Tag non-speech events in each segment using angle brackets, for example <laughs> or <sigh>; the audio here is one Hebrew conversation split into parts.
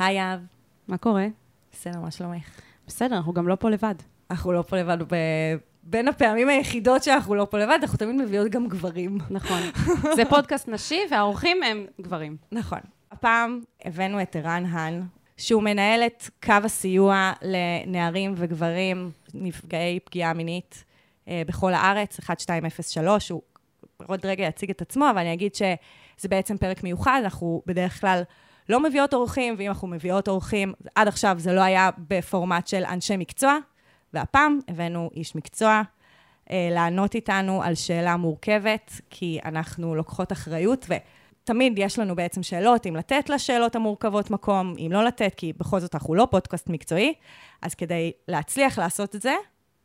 היי אהב. מה קורה? בסדר, מה שלומך? בסדר, אנחנו גם לא פה לבד. אנחנו לא פה לבד, ב... בין הפעמים היחידות שאנחנו לא פה לבד, אנחנו תמיד מביאות גם גברים. נכון. <laughs> זה פודקאסט נשי, והאורחים הם גברים. נכון. הפעם הבאנו את ערן האן, שהוא מנהל את קו הסיוע לנערים וגברים נפגעי פגיעה מינית אה, בכל הארץ, 1203, הוא עוד רגע יציג את עצמו, אבל אני אגיד שזה בעצם פרק מיוחד, אנחנו בדרך כלל לא מביאות אורחים, ואם אנחנו מביאות אורחים, עד עכשיו זה לא היה בפורמט של אנשי מקצוע, והפעם הבאנו איש מקצוע אה, לענות איתנו על שאלה מורכבת, כי אנחנו לוקחות אחריות, ותמיד יש לנו בעצם שאלות, אם לתת לשאלות המורכבות מקום, אם לא לתת, כי בכל זאת אנחנו לא פודקאסט מקצועי, אז כדי להצליח לעשות את זה,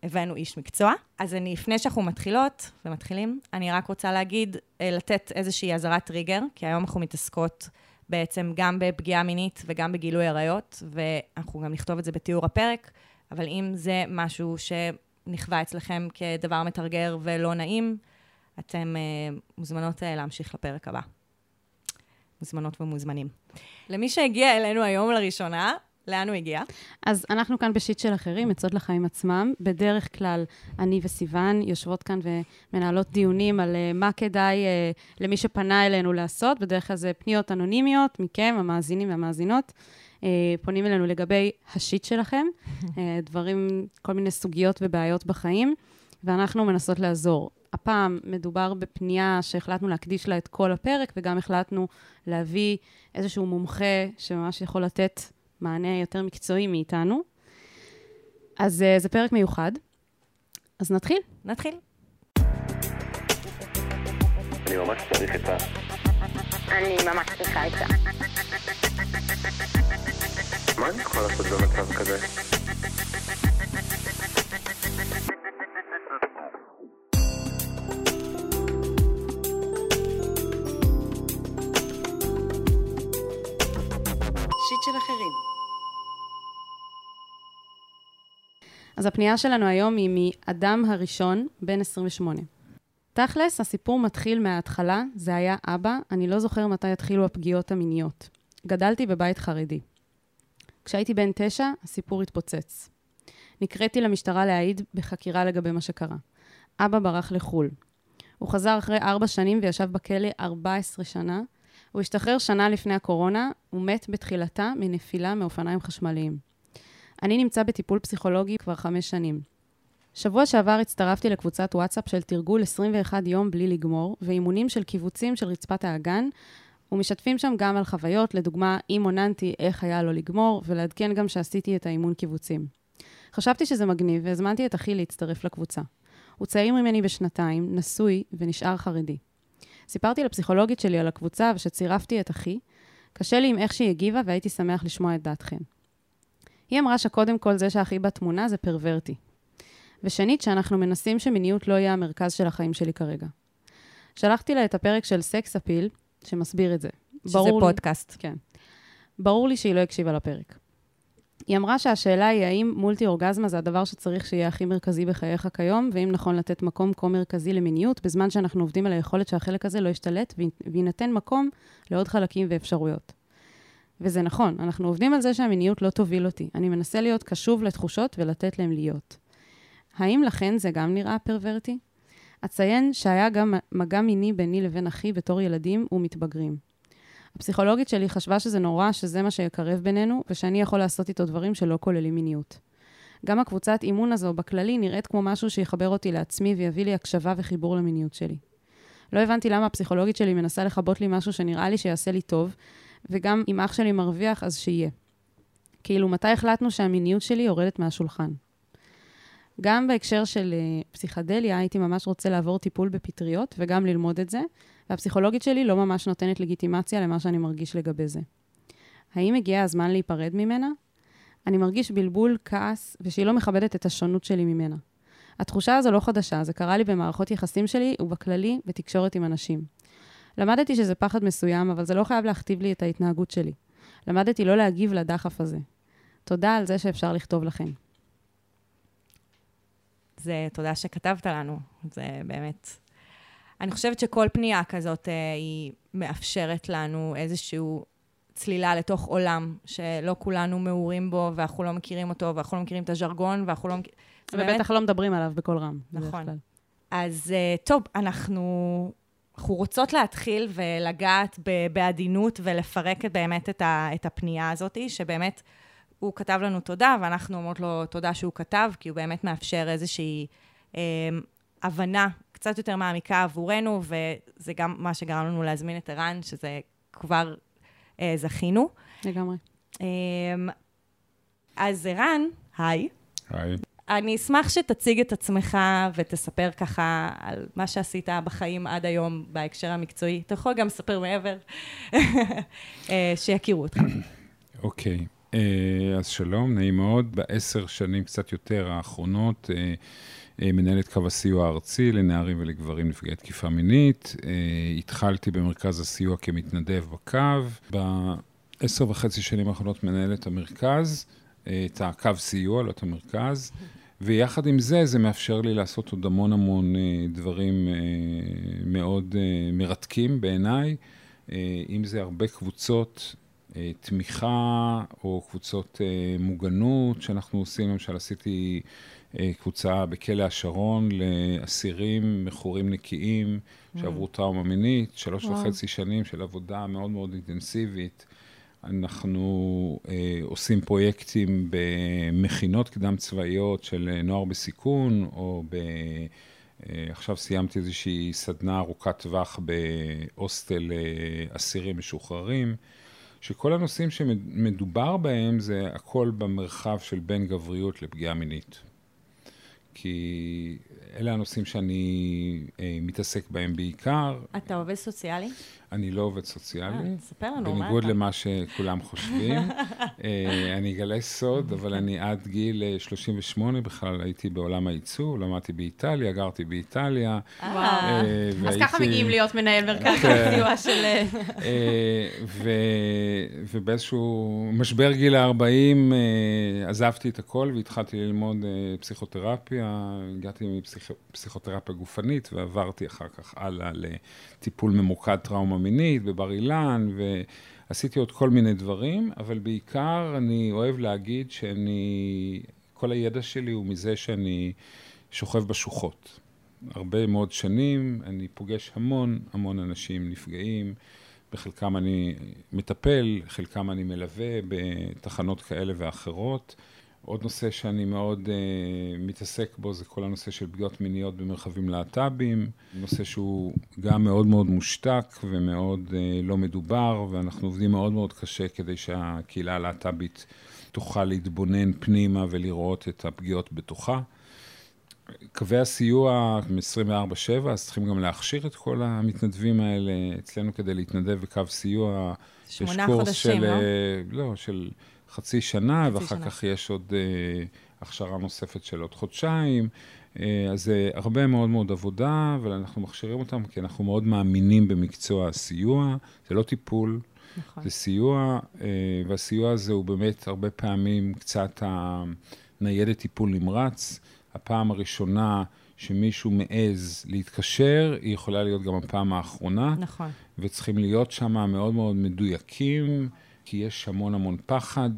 הבאנו איש מקצוע. אז אני, לפני שאנחנו מתחילות ומתחילים, אני רק רוצה להגיד, אה, לתת איזושהי אזהרת טריגר, כי היום אנחנו מתעסקות בעצם גם בפגיעה מינית וגם בגילוי עריות, ואנחנו גם נכתוב את זה בתיאור הפרק, אבל אם זה משהו שנכווה אצלכם כדבר מתרגר ולא נעים, אתם uh, מוזמנות uh, להמשיך לפרק הבא. מוזמנות ומוזמנים. למי שהגיע אלינו היום לראשונה, לאן הוא הגיע? אז אנחנו כאן בשיט של אחרים, עצות לחיים עצמם. בדרך כלל, אני וסיוון יושבות כאן ומנהלות דיונים על uh, מה כדאי uh, למי שפנה אלינו לעשות. בדרך כלל זה פניות אנונימיות מכם, המאזינים והמאזינות. Uh, פונים אלינו לגבי השיט שלכם, uh, <laughs> דברים, כל מיני סוגיות ובעיות בחיים, ואנחנו מנסות לעזור. הפעם מדובר בפנייה שהחלטנו להקדיש לה את כל הפרק, וגם החלטנו להביא איזשהו מומחה שממש יכול לתת מענה יותר מקצועי מאיתנו. אז uh, זה פרק מיוחד. אז נתחיל. נתחיל. אני ממש צריך עצה. אני ממש צריכה עצה. מה אני יכול לעשות במצב כזה? אז הפנייה שלנו היום היא מאדם הראשון, בן 28. תכלס, הסיפור מתחיל מההתחלה, זה היה אבא, אני לא זוכר מתי התחילו הפגיעות המיניות. גדלתי בבית חרדי. כשהייתי בן תשע, הסיפור התפוצץ. נקראתי למשטרה להעיד בחקירה לגבי מה שקרה. אבא ברח לחו"ל. הוא חזר אחרי ארבע שנים וישב בכלא 14 שנה. הוא השתחרר שנה לפני הקורונה, הוא מת בתחילתה מנפילה מאופניים חשמליים. אני נמצא בטיפול פסיכולוגי כבר חמש שנים. שבוע שעבר הצטרפתי לקבוצת וואטסאפ של תרגול 21 יום בלי לגמור, ואימונים של קיבוצים של רצפת האגן, ומשתפים שם גם על חוויות, לדוגמה, אם עוננתי איך היה לו לגמור, ולעדכן גם שעשיתי את האימון קיבוצים. חשבתי שזה מגניב, והזמנתי את אחי להצטרף לקבוצה. הוא צעיר ממני בשנתיים, נשוי ונשאר חרדי. סיפרתי לפסיכולוגית שלי על הקבוצה ושצירפתי את אחי. קשה לי עם איך שהיא הגיבה והייתי שמח לשמוע את דעתכם. היא אמרה שקודם כל זה שאחי בתמונה זה פרוורטי. ושנית, שאנחנו מנסים שמיניות לא יהיה המרכז של החיים שלי כרגע. שלחתי לה את הפרק של סקס אפיל, שמסביר את זה. שזה ברור לי- פודקאסט. כן. ברור לי שהיא לא הקשיבה לפרק. היא אמרה שהשאלה היא האם מולטי אורגזמה זה הדבר שצריך שיהיה הכי מרכזי בחייך כיום, ואם נכון לתת מקום כה מרכזי למיניות, בזמן שאנחנו עובדים על היכולת שהחלק הזה לא ישתלט, וי- ויינתן מקום לעוד חלקים ואפשרויות. וזה נכון, אנחנו עובדים על זה שהמיניות לא תוביל אותי. אני מנסה להיות קשוב לתחושות ולתת להם להיות. האם לכן זה גם נראה פרוורטי? אציין שהיה גם מגע מיני ביני לבין אחי בתור ילדים ומתבגרים. הפסיכולוגית שלי חשבה שזה נורא, שזה מה שיקרב בינינו, ושאני יכול לעשות איתו דברים שלא כוללים מיניות. גם הקבוצת אימון הזו בכללי נראית כמו משהו שיחבר אותי לעצמי ויביא לי הקשבה וחיבור למיניות שלי. לא הבנתי למה הפסיכולוגית שלי מנסה לכבות לי משהו שנראה לי שיעשה לי טוב, וגם אם אח שלי מרוויח, אז שיהיה. כאילו, מתי החלטנו שהמיניות שלי יורדת מהשולחן? גם בהקשר של uh, פסיכדליה, הייתי ממש רוצה לעבור טיפול בפטריות וגם ללמוד את זה, והפסיכולוגית שלי לא ממש נותנת לגיטימציה למה שאני מרגיש לגבי זה. האם הגיע הזמן להיפרד ממנה? אני מרגיש בלבול, כעס, ושהיא לא מכבדת את השונות שלי ממנה. התחושה הזו לא חדשה, זה קרה לי במערכות יחסים שלי ובכללי בתקשורת עם אנשים. למדתי שזה פחד מסוים, אבל זה לא חייב להכתיב לי את ההתנהגות שלי. למדתי לא להגיב לדחף הזה. תודה על זה שאפשר לכתוב לכם. זה תודה שכתבת לנו, זה באמת... אני חושבת שכל פנייה כזאת אה, היא מאפשרת לנו איזשהו צלילה לתוך עולם שלא כולנו מעורים בו, ואנחנו לא מכירים אותו, ואנחנו לא מכירים את הז'רגון, ואנחנו לא מכירים... ובטח לא מדברים עליו בקול רם. נכון. אז אה, טוב, אנחנו, אנחנו רוצות להתחיל ולגעת בעדינות ולפרק באמת את, ה, את הפנייה הזאת, שבאמת הוא כתב לנו תודה, ואנחנו אומרות לו תודה שהוא כתב, כי הוא באמת מאפשר איזושהי אה, הבנה קצת יותר מעמיקה עבורנו, וזה גם מה שגרם לנו להזמין את ערן, שזה כבר אה, זכינו. לגמרי. אה, אז ערן, היי. היי. אני אשמח שתציג את עצמך ותספר ככה על מה שעשית בחיים עד היום בהקשר המקצועי. אתה יכול גם לספר מעבר, <laughs> אה, שיכירו אותך. אוקיי. אה, אז שלום, נעים מאוד. בעשר שנים קצת יותר האחרונות, אה, אה, מנהלת קו הסיוע הארצי לנערים ולגברים נפגעי תקיפה מינית. אה, התחלתי במרכז הסיוע כמתנדב בקו. בעשר וחצי שנים האחרונות מנהלת המרכז, את הקו סיוע, לא את המרכז. ויחד עם זה, זה מאפשר לי לעשות עוד המון המון אה, דברים אה, מאוד אה, מרתקים בעיניי. אם זה הרבה קבוצות תמיכה או קבוצות מוגנות שאנחנו עושים, למשל עשיתי קבוצה בכלא השרון לאסירים מכורים נקיים שעברו טראומה מינית, שלוש וואו. וחצי שנים של עבודה מאוד מאוד אינטנסיבית. אנחנו אה, עושים פרויקטים במכינות קדם צבאיות של אה, נוער בסיכון, או ב... אה, עכשיו סיימתי איזושהי סדנה ארוכת טווח בהוסטל אה, אסירים משוחררים, שכל הנושאים שמדובר בהם זה הכל במרחב של בין גבריות לפגיעה מינית. כי אלה הנושאים שאני אה, מתעסק בהם בעיקר. אתה עובד סוציאלי? אני לא עובד סוציאלי. אה, ספר לנו, מה בניגוד אתה? למה שכולם חושבים. <laughs> אה, אני אגלה סוד, אבל אני עד גיל אה, 38 בכלל הייתי בעולם הייצוא, למדתי באיטליה, גרתי באיטליה. אה, אה, אז ככה מגיעים להיות מנהל מרכז כן. הסיוע של... אה, אה, ו- ובאיזשהו משבר גיל ה-40 אה, עזבתי את הכל והתחלתי ללמוד אה, פסיכותרפיה. הגעתי מפסיכותרפיה גופנית ועברתי אחר כך הלאה לטיפול ממוקד טראומה מינית בבר אילן, ועשיתי עוד כל מיני דברים, אבל בעיקר אני אוהב להגיד שאני, כל הידע שלי הוא מזה שאני שוכב בשוחות. הרבה מאוד שנים, אני פוגש המון המון אנשים נפגעים, בחלקם אני מטפל, חלקם אני מלווה בתחנות כאלה ואחרות. עוד נושא שאני מאוד uh, מתעסק בו זה כל הנושא של פגיעות מיניות במרחבים להט"בים, נושא שהוא גם מאוד מאוד מושתק ומאוד uh, לא מדובר, ואנחנו עובדים מאוד מאוד קשה כדי שהקהילה הלהט"בית תוכל להתבונן פנימה ולראות את הפגיעות בתוכה. קווי הסיוע הם 24/7, אז צריכים גם להכשיר את כל המתנדבים האלה אצלנו כדי להתנדב בקו סיוע. שמונה חודשים, של, לא? אה, לא, של חצי שנה, חצי ואחר שנה. כך יש עוד אה, הכשרה נוספת של עוד חודשיים. אה, אז זה הרבה מאוד מאוד עבודה, אבל אנחנו מכשירים אותם כי אנחנו מאוד מאמינים במקצוע הסיוע. זה לא טיפול, נכון. זה סיוע, אה, והסיוע הזה הוא באמת הרבה פעמים קצת הניידת טיפול נמרץ. הפעם הראשונה שמישהו מעז להתקשר, היא יכולה להיות גם הפעם האחרונה. נכון. וצריכים להיות שם מאוד מאוד מדויקים, כי יש המון המון פחד.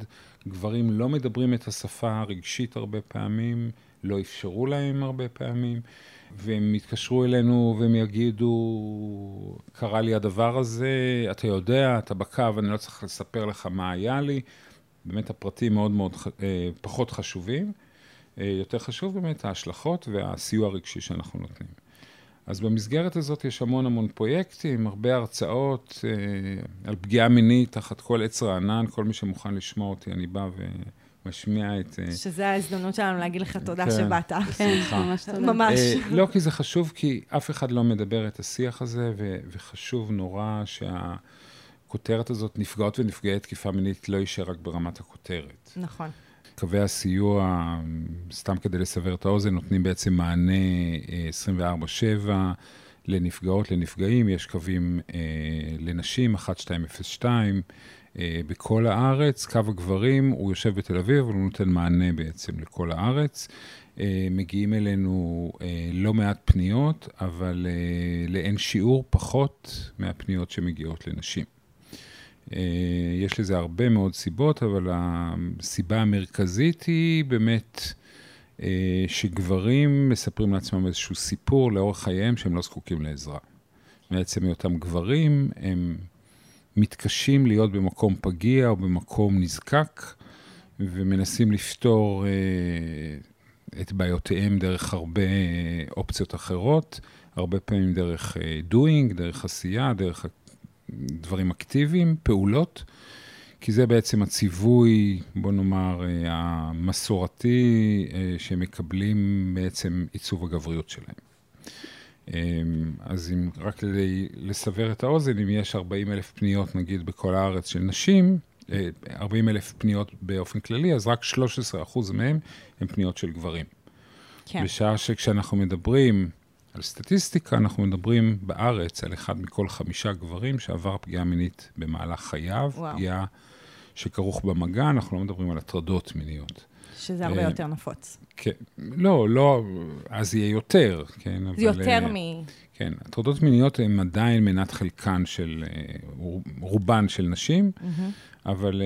גברים לא מדברים את השפה הרגשית הרבה פעמים, לא אפשרו להם הרבה פעמים, והם יתקשרו אלינו והם יגידו, קרה לי הדבר הזה, אתה יודע, אתה בקו, אני לא צריך לספר לך מה היה לי. באמת הפרטים מאוד מאוד אה, פחות חשובים. אה, יותר חשוב באמת ההשלכות והסיוע הרגשי שאנחנו נותנים. אז במסגרת הזאת יש המון המון פרויקטים, הרבה הרצאות אה, על פגיעה מינית תחת כל עץ רענן, כל מי שמוכן לשמוע אותי, אני בא ומשמיע את... אה, שזה ההזדמנות שלנו להגיד לך תודה כן. שבאת. <laughs> כן. ממש תודה. ממש. אה, לא, כי זה חשוב, כי אף אחד לא מדבר את השיח הזה, ו- וחשוב נורא שהכותרת הזאת, נפגעות ונפגעי תקיפה מינית, לא יישאר רק ברמת הכותרת. נכון. קווי הסיוע, סתם כדי לסבר את האוזן, נותנים בעצם מענה אה, 24/7 לנפגעות, לנפגעים. יש קווים אה, לנשים, 1202, אה, בכל הארץ. קו הגברים, הוא יושב בתל אביב, אבל הוא נותן מענה בעצם לכל הארץ. אה, מגיעים אלינו אה, לא מעט פניות, אבל אה, לאין שיעור פחות מהפניות שמגיעות לנשים. אה, יש לזה הרבה מאוד סיבות, אבל הסיבה המרכזית היא באמת אה, שגברים מספרים לעצמם איזשהו סיפור לאורך חייהם שהם לא זקוקים לעזרה. מעצם היותם גברים, הם מתקשים להיות במקום פגיע או במקום נזקק, ומנסים לפתור אה, את בעיותיהם דרך הרבה אופציות אחרות, הרבה פעמים דרך doing, דרך עשייה, דרך דברים אקטיביים, פעולות, כי זה בעצם הציווי, בוא נאמר, המסורתי, שהם מקבלים בעצם עיצוב הגבריות שלהם. אז אם, רק כדי לסבר את האוזן, אם יש 40 אלף פניות, נגיד, בכל הארץ של נשים, 40 אלף פניות באופן כללי, אז רק 13 אחוז מהם הם פניות של גברים. כן. בשעה שכשאנחנו מדברים על סטטיסטיקה, אנחנו מדברים בארץ על אחד מכל חמישה גברים שעבר פגיעה מינית במהלך חייו, וואו. פגיעה שכרוך במגע, אנחנו לא מדברים על הטרדות מיניות. שזה הרבה אה, יותר נפוץ. כן, לא, לא, אז יהיה יותר, כן, זה אבל... יותר אה, מ... כן, הטרדות מיניות הן עדיין מנת חלקן של, אה, רובן של נשים, mm-hmm. אבל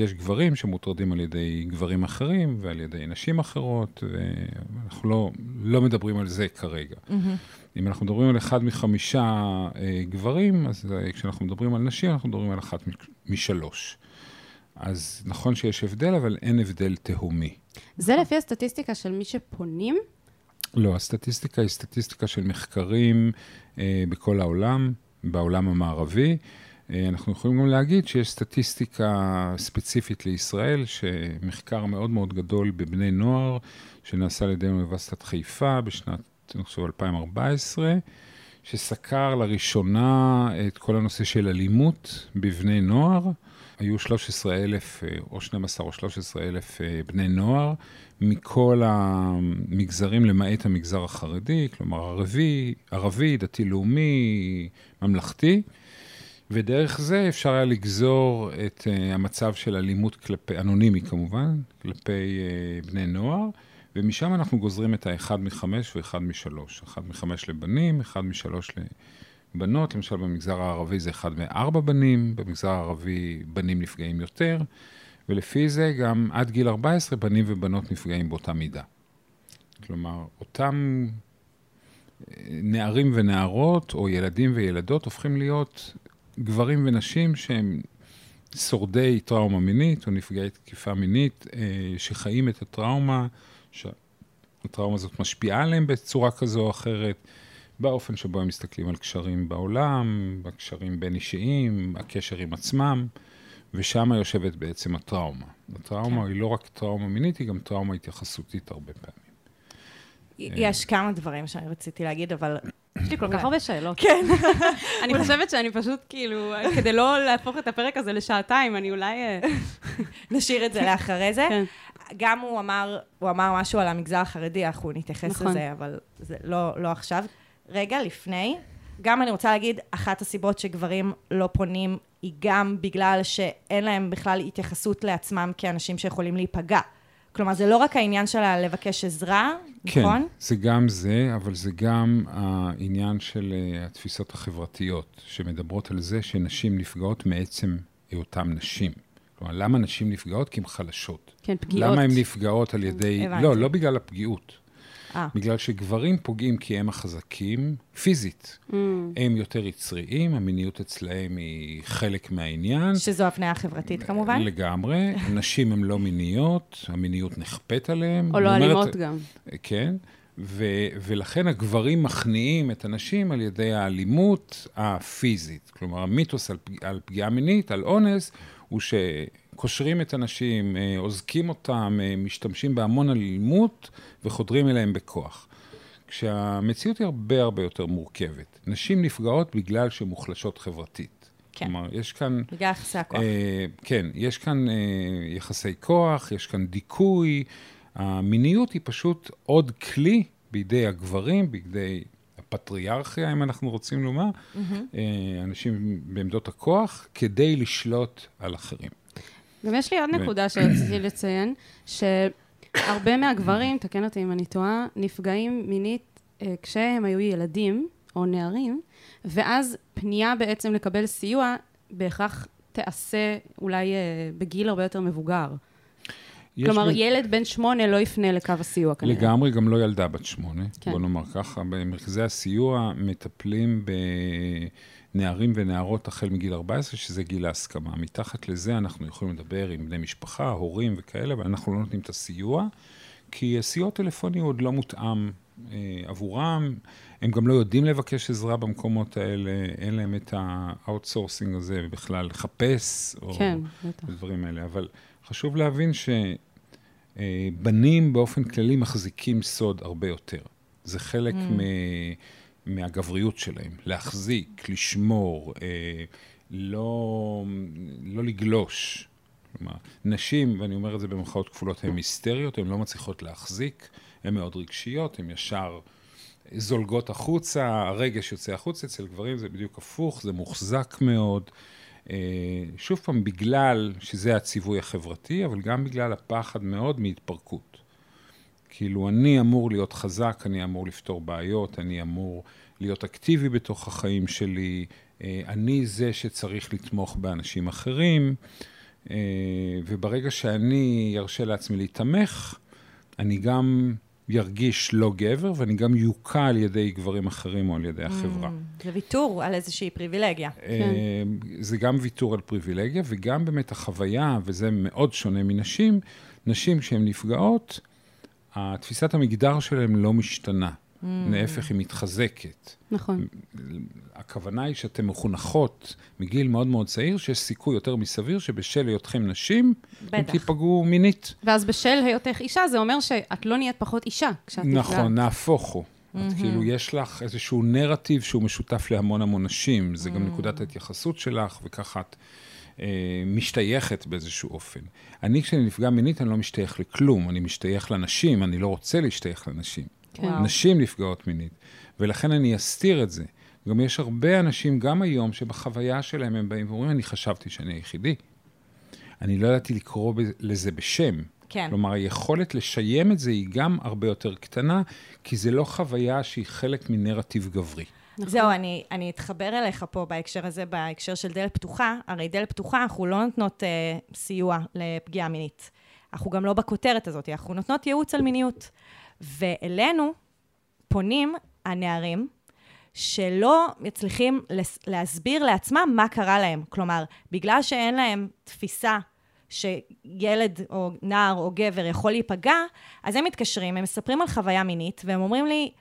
יש גברים שמוטרדים על ידי גברים אחרים ועל ידי נשים אחרות, ואנחנו לא, לא מדברים על זה כרגע. Mm-hmm. אם אנחנו מדברים על אחד מחמישה אה, גברים, אז אה, כשאנחנו מדברים על נשים, אנחנו מדברים על אחת משלוש. אז נכון שיש הבדל, אבל אין הבדל תהומי. זה לפי הסטטיסטיקה של מי שפונים? לא, הסטטיסטיקה היא סטטיסטיקה של מחקרים אה, בכל העולם, בעולם המערבי. אה, אנחנו יכולים גם להגיד שיש סטטיסטיקה ספציפית לישראל, שמחקר מאוד מאוד גדול בבני נוער, שנעשה על ידי אוניברסיטת חיפה בשנת, אני חושב, 2014, שסקר לראשונה את כל הנושא של אלימות בבני נוער. היו 13 אלף, אה, או 12 או 13 אלף אה, בני נוער, מכל המגזרים למעט המגזר החרדי, כלומר ערבי, ערבי, דתי-לאומי, ממלכתי. ודרך זה אפשר היה לגזור את uh, המצב של אלימות כלפי, אנונימי כמובן, כלפי uh, בני נוער, ומשם אנחנו גוזרים את האחד מחמש ואחד משלוש. אחד מחמש לבנים, אחד משלוש לבנות, למשל במגזר הערבי זה אחד מארבע בנים, במגזר הערבי בנים נפגעים יותר, ולפי זה גם עד גיל 14 בנים ובנות נפגעים באותה מידה. כלומר, אותם אה, נערים ונערות, או ילדים וילדות, הופכים להיות גברים ונשים שהם שורדי טראומה מינית או נפגעי תקיפה מינית, אה, שחיים את הטראומה, שהטראומה הזאת משפיעה עליהם בצורה כזו או אחרת, באופן שבו הם מסתכלים על קשרים בעולם, בקשרים בין אישיים, הקשר עם עצמם, ושם יושבת בעצם הטראומה. הטראומה כן. היא לא רק טראומה מינית, היא גם טראומה התייחסותית הרבה פעמים. יש כמה דברים שאני רציתי להגיד, אבל יש לי כל כך הרבה שאלות. כן. <laughs> אני חושבת שאני פשוט, כאילו, כדי לא להפוך את הפרק הזה לשעתיים, אני אולי... אה, <laughs> נשאיר את זה לאחרי זה. כן. גם הוא אמר, הוא אמר משהו על המגזר החרדי, אנחנו נתייחס נכון. לזה, אבל זה לא, לא עכשיו. רגע, לפני, גם אני רוצה להגיד, אחת הסיבות שגברים לא פונים היא גם בגלל שאין להם בכלל התייחסות לעצמם כאנשים שיכולים להיפגע. כלומר, זה לא רק העניין של לבקש עזרה, כן, נכון? כן, זה גם זה, אבל זה גם העניין של uh, התפיסות החברתיות, שמדברות על זה שנשים נפגעות מעצם היותן נשים. כלומר, למה נשים נפגעות? כי הן חלשות. כן, פגיעות. למה הן נפגעות על ידי... הבנתי. לא, לא בגלל הפגיעות. 아. אה. בגלל שגברים פוגעים כי הם החזקים, פיזית. Mm. הם יותר יצריים, המיניות אצלהם היא חלק מהעניין. שזו הפניה חברתית כמובן. לגמרי. נשים הן לא מיניות, המיניות נכפית עליהן. או לא אומרת, אלימות גם. כן. ו- ולכן הגברים מכניעים את הנשים על ידי האלימות הפיזית. כלומר, המיתוס על, פג- על פגיעה מינית, על אונס, הוא ש... קושרים את הנשים, אה, אוזקים אותם, אה, משתמשים בהמון אלימות וחודרים אליהם בכוח. כשהמציאות היא הרבה הרבה יותר מורכבת. נשים נפגעות בגלל שהן מוחלשות חברתית. כן. כלומר, יש כאן... בגלל יחסי הכוח. אה, כן, יש כאן אה, יחסי כוח, יש כאן דיכוי. המיניות היא פשוט עוד כלי בידי הגברים, בידי הפטריארכיה, אם אנחנו רוצים לומר, mm-hmm. אה, אנשים בעמדות הכוח, כדי לשלוט על אחרים. גם יש לי עוד נקודה שרציתי לציין, שהרבה מהגברים, תקן אותי אם אני טועה, נפגעים מינית אה, כשהם היו ילדים או נערים, ואז פנייה בעצם לקבל סיוע בהכרח תיעשה אולי אה, בגיל הרבה יותר מבוגר. כלומר, ב- ילד בן שמונה לא יפנה לקו הסיוע כנראה. לגמרי, גם לא ילדה בת שמונה, כן. בוא נאמר ככה. במרכזי הסיוע מטפלים בנערים ונערות החל מגיל 14, שזה גיל ההסכמה. מתחת לזה אנחנו יכולים לדבר עם בני משפחה, הורים וכאלה, אבל אנחנו לא נותנים את הסיוע, כי הסיוע הטלפוני עוד לא מותאם אה, עבורם. הם גם לא יודעים לבקש עזרה במקומות האלה, אין להם את ה outsourcing הזה בכלל לחפש, או כן, בטח. הדברים האלה. אבל חשוב להבין שבנים באופן כללי מחזיקים סוד הרבה יותר. זה חלק Mm. מ- מהגבריות שלהם, להחזיק, לשמור, אה, לא, לא לגלוש. כלומר, נשים, ואני אומר את זה במרכאות כפולות, הן היסטריות, הן לא מצליחות להחזיק, הן מאוד רגשיות, הן ישר זולגות החוצה, הרגש יוצא החוצה, אצל גברים זה בדיוק הפוך, זה מוחזק מאוד. אה, שוב פעם, בגלל שזה הציווי החברתי, אבל גם בגלל הפחד מאוד מהתפרקות. כאילו, אני אמור להיות חזק, אני אמור לפתור בעיות, אני אמור להיות אקטיבי בתוך החיים שלי, אה, אני זה שצריך לתמוך באנשים אחרים, אה, וברגע שאני ארשה לעצמי להיתמך, אני גם ירגיש לא גבר, ואני גם יוקע על ידי גברים אחרים או על ידי החברה. Mm, זה ויתור על איזושהי פריבילגיה. אה, זה גם ויתור על פריבילגיה, וגם באמת החוויה, וזה מאוד שונה מנשים, נשים כשהן נפגעות, התפיסת המגדר שלהן לא משתנה. להפך, היא מתחזקת. נכון. הכוונה היא שאתן מחונכות מגיל מאוד מאוד צעיר, שיש סיכוי יותר מסביר שבשל היותכם נשים, בטח. תיפגעו מינית. ואז בשל היותך אישה, זה אומר שאת לא נהיית פחות אישה כשאת נפגעת. נכון, נהפוך הוא. את כאילו, יש לך איזשהו נרטיב שהוא משותף להמון המון נשים, זה גם נקודת ההתייחסות שלך, וככה את אה, משתייכת באיזשהו אופן. אני, כשאני נפגע מינית, אני לא משתייך לכלום, אני משתייך לנשים, אני לא רוצה להשתייך לנשים. כן. נשים נפגעות מינית, ולכן אני אסתיר את זה. גם יש הרבה אנשים, גם היום, שבחוויה שלהם הם באים ואומרים, אני חשבתי שאני היחידי. אני לא ידעתי לקרוא לזה בשם. כן. כלומר, היכולת לשיים את זה היא גם הרבה יותר קטנה, כי זה לא חוויה שהיא חלק מנרטיב גברי. נכון. זהו, אני, אני אתחבר אליך פה בהקשר הזה, בהקשר של דלת פתוחה. הרי דלת פתוחה, אנחנו לא נותנות אה, סיוע לפגיעה מינית. אנחנו גם לא בכותרת הזאת, אנחנו נותנות ייעוץ על מיניות. ואלינו פונים הנערים שלא מצליחים להסביר לעצמם מה קרה להם. כלומר, בגלל שאין להם תפיסה שילד או נער או גבר יכול להיפגע, אז הם מתקשרים, הם מספרים על חוויה מינית, והם אומרים לי,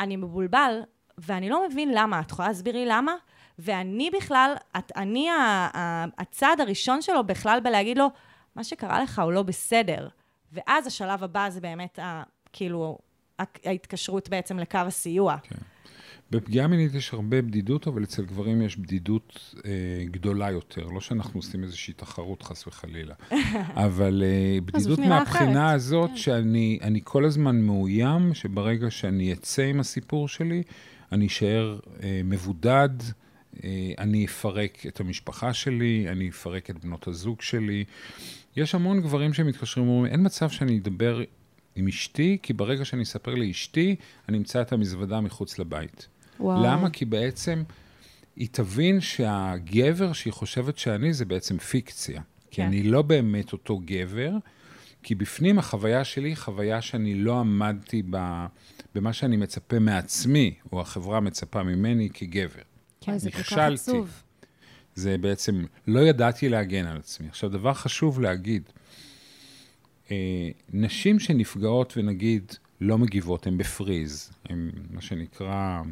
אני מבולבל, ואני לא מבין למה. את יכולה להסביר לי למה? ואני בכלל, את, אני הצעד הראשון שלו בכלל בלהגיד לו, מה שקרה לך הוא לא בסדר. ואז השלב הבא זה באמת, כאילו, ההתקשרות בעצם לקו הסיוע. כן. בפגיעה מינית יש הרבה בדידות, אבל אצל גברים יש בדידות אה, גדולה יותר. לא שאנחנו עושים איזושהי תחרות, חס וחלילה. <laughs> אבל אה, בדידות מהבחינה אחרת, הזאת, כן. שאני אני כל הזמן מאוים, שברגע שאני אצא עם הסיפור שלי, אני אשאר אה, מבודד, אה, אני אפרק את המשפחה שלי, אני אפרק את בנות הזוג שלי. יש המון גברים שמתקשרים ואומרים, אין מצב שאני אדבר עם אשתי, כי ברגע שאני אספר לאשתי, אני אמצא את המזוודה מחוץ לבית. וואו. למה? כי בעצם היא תבין שהגבר שהיא חושבת שאני זה בעצם פיקציה. כי כן. אני לא באמת אותו גבר, כי בפנים החוויה שלי היא חוויה שאני לא עמדתי ב, במה שאני מצפה מעצמי, או החברה מצפה ממני כגבר. וואי, זה כל כך. עצוב. זה בעצם, לא ידעתי להגן על עצמי. עכשיו, דבר חשוב להגיד, נשים שנפגעות ונגיד לא מגיבות, הן בפריז, הן מה שנקרא,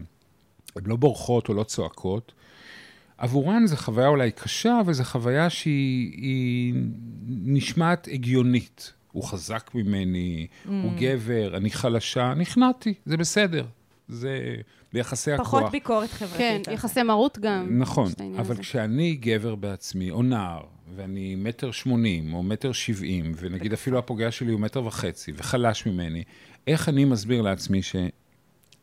הן לא בורחות או לא צועקות, עבורן זו חוויה אולי קשה, אבל זו חוויה שהיא היא נשמעת הגיונית. הוא חזק ממני, mm. הוא גבר, אני חלשה, נכנעתי, זה בסדר. זה ביחסי הכוח. פחות ביקורת חברתית. כן, יחסי מרות גם. נכון, אבל הזה. כשאני גבר בעצמי, או נער, ואני מטר שמונים, או מטר שבעים, ונגיד אפילו הפוגע שלי הוא מטר וחצי, וחלש ממני, איך אני מסביר לעצמי שלא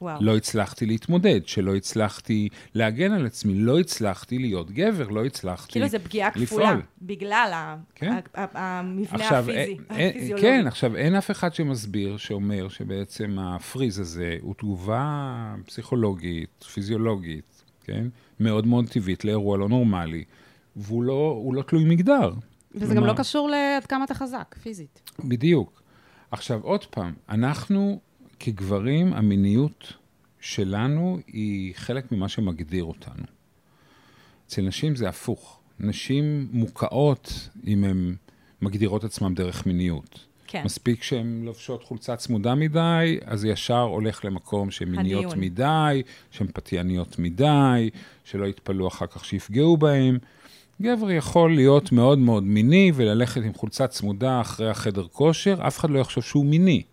וואו. הצלחתי להתמודד, שלא הצלחתי להגן על עצמי, לא הצלחתי להיות גבר, לא הצלחתי כאילו זה פגיעה לפעול. כפולה, בגלל ה- כן. המבנה עכשיו, הפיזי, אין- הפיזיולוגי. כן, עכשיו, אין אף אחד שמסביר, שאומר שבעצם הפריז הזה הוא תגובה פסיכולוגית, פיזיולוגית, כן? מאוד מאוד טבעית לאירוע לא נורמלי, והוא לא, לא תלוי מגדר. וזה גם כלומר- לא קשור לעד כמה אתה חזק, פיזית. בדיוק. עכשיו, עוד פעם, אנחנו כגברים, המיניות שלנו היא חלק ממה שמגדיר אותנו. אצל נשים זה הפוך. נשים מוקעות אם הן מגדירות עצמן דרך מיניות. כן. מספיק שהן לובשות חולצה צמודה מדי, אז ישר הולך למקום שהן מיניות הדיון. מדי, שהן פתייניות מדי, שלא יתפלאו אחר כך שיפגעו בהן. גבר יכול להיות מאוד מאוד מיני וללכת עם חולצה צמודה אחרי החדר כושר, אף אחד לא יחשוב שהוא מיני.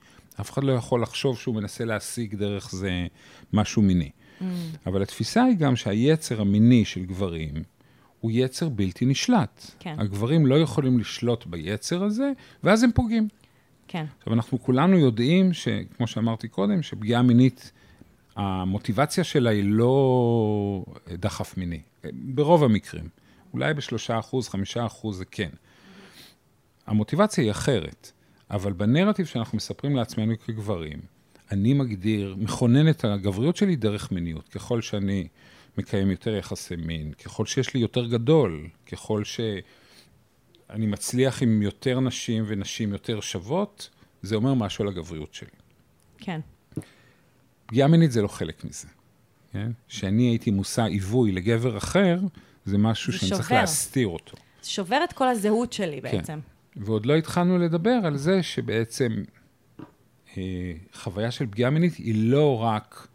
אף אחד לא יכול לחשוב שהוא מנסה להשיג דרך זה משהו מיני. Mm. אבל התפיסה היא גם שהיצר המיני של גברים הוא יצר בלתי נשלט. כן. הגברים לא יכולים לשלוט ביצר הזה, ואז הם פוגעים. כן. עכשיו, אנחנו כולנו יודעים, שכמו שאמרתי קודם, שפגיעה מינית, המוטיבציה שלה היא לא דחף מיני, ברוב המקרים. אולי בשלושה אחוז, חמישה אחוז זה כן. המוטיבציה היא אחרת, אבל בנרטיב שאנחנו מספרים לעצמנו כגברים, אני מגדיר, מכונן את הגבריות שלי דרך מיניות. ככל שאני מקיים יותר יחסי מין, ככל שיש לי יותר גדול, ככל שאני מצליח עם יותר נשים ונשים יותר שוות, זה אומר משהו על הגבריות שלי. כן. פגיעה מינית זה לא חלק מזה. כן? שאני הייתי מושא עיווי לגבר אחר, זה משהו זה שאני צריך שובר. להסתיר אותו. זה שובר את כל הזהות שלי בעצם. ועוד לא התחלנו לדבר על זה שבעצם אה, חוויה של פגיעה מינית היא לא רק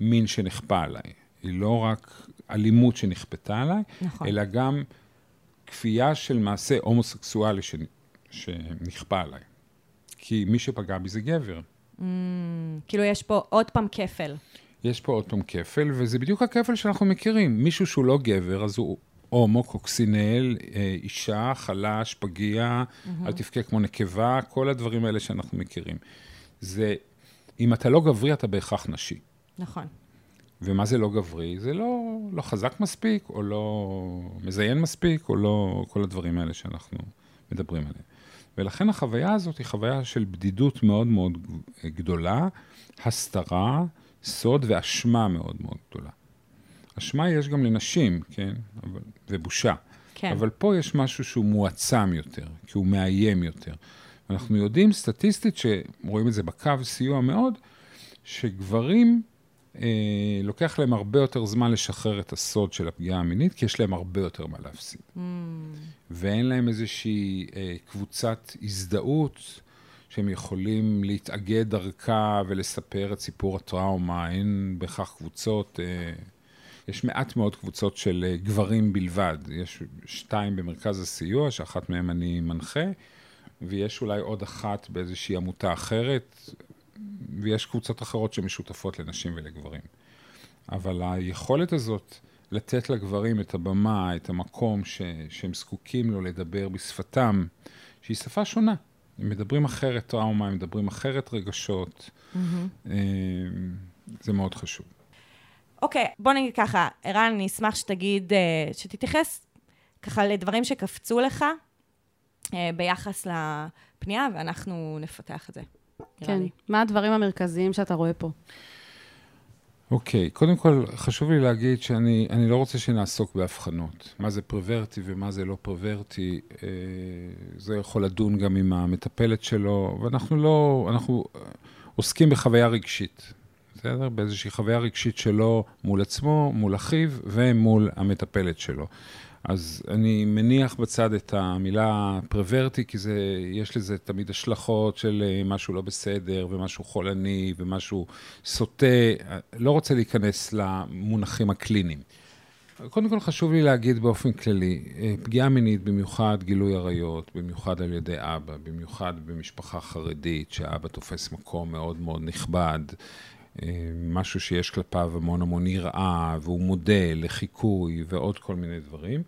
מין שנכפה עליי, היא לא רק אלימות שנכפתה עליי, נכון. אלא גם כפייה של מעשה הומוסקסואלי שנ- שנכפה עליי. כי מי שפגע בי זה גבר. כאילו, יש פה עוד פעם כפל. יש פה עוד פעם כפל, וזה בדיוק הכפל שאנחנו מכירים. מישהו שהוא לא גבר, אז הוא הומו, קוקסינל, אה, אישה, חלש, פגיע, אל תבכה כמו נקבה, כל הדברים האלה שאנחנו מכירים. זה, אם אתה לא גברי, אתה בהכרח נשי. נכון. ומה זה לא גברי? זה לא, לא חזק מספיק, או לא מזיין מספיק, או לא כל הדברים האלה שאנחנו מדברים עליהם. ולכן החוויה הזאת היא חוויה של בדידות מאוד מאוד גדולה, הסתרה, סוד ואשמה מאוד מאוד גדולה. אשמה יש גם לנשים, כן? אבל, ובושה. כן. אבל פה יש משהו שהוא מועצם יותר, כי הוא מאיים יותר. אנחנו יודעים סטטיסטית, שרואים את זה בקו סיוע מאוד, שגברים, אה, לוקח להם הרבה יותר זמן לשחרר את הסוד של הפגיעה המינית, כי יש להם הרבה יותר מה להפסיד. Mm. ואין להם איזושהי אה, קבוצת הזדהות שהם יכולים להתאגד דרכה ולספר את סיפור הטראומה. אין בהכרח קבוצות, אה, יש מעט מאוד קבוצות של אה, גברים בלבד. יש שתיים במרכז הסיוע, שאחת מהן אני מנחה, ויש אולי עוד אחת באיזושהי עמותה אחרת, ויש קבוצות אחרות שמשותפות לנשים ולגברים. אבל היכולת הזאת לתת לגברים את הבמה, את המקום ש, שהם זקוקים לו לדבר בשפתם, שהיא שפה שונה. הם מדברים אחרת טראומה, הם מדברים אחרת רגשות. אה, זה מאוד חשוב. אוקיי, בוא נגיד ככה, ערן, אני אשמח שתגיד, אה, שתתייחס ככה לדברים שקפצו לך אה, ביחס לפנייה, ואנחנו נפתח את זה. כן. לי. מה הדברים המרכזיים שאתה רואה פה? אוקיי, קודם כל, חשוב לי להגיד שאני אני לא רוצה שנעסוק בהבחנות. מה זה פרוורטי ומה זה לא פרוורטי, אה, זה יכול לדון גם עם המטפלת שלו, ואנחנו לא, אנחנו עוסקים בחוויה רגשית, בסדר? באיזושהי חוויה רגשית שלו מול עצמו, מול אחיו ומול המטפלת שלו. אז אני מניח בצד את המילה פרוורטי, כי זה, יש לזה תמיד השלכות של אה, משהו לא בסדר, ומשהו חולני, ומשהו סוטה. לא רוצה להיכנס למונחים הקליניים. קודם כל חשוב לי להגיד באופן כללי, אה, פגיעה מינית, במיוחד גילוי עריות, במיוחד על ידי אבא, במיוחד במשפחה חרדית, שאבא תופס מקום מאוד מאוד נכבד, משהו שיש כלפיו המון המון יראה, והוא מודל לחיקוי ועוד כל מיני דברים,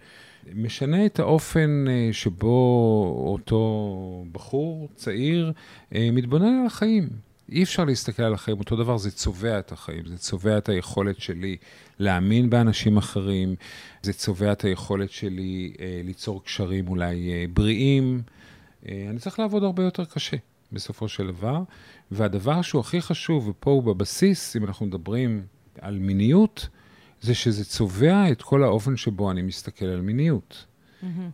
משנה את האופן אה, שבו אותו בחור צעיר אה, מתבונן על החיים. אי אפשר להסתכל על החיים אותו דבר, זה צובע את החיים, זה צובע את היכולת שלי להאמין באנשים אחרים, זה צובע את היכולת שלי אה, ליצור קשרים אולי אה, בריאים. אה, אני צריך לעבוד הרבה יותר קשה בסופו של דבר, והדבר שהוא הכי חשוב, ופה הוא בבסיס, אם אנחנו מדברים על מיניות, זה שזה צובע את כל האופן שבו אני מסתכל על מיניות.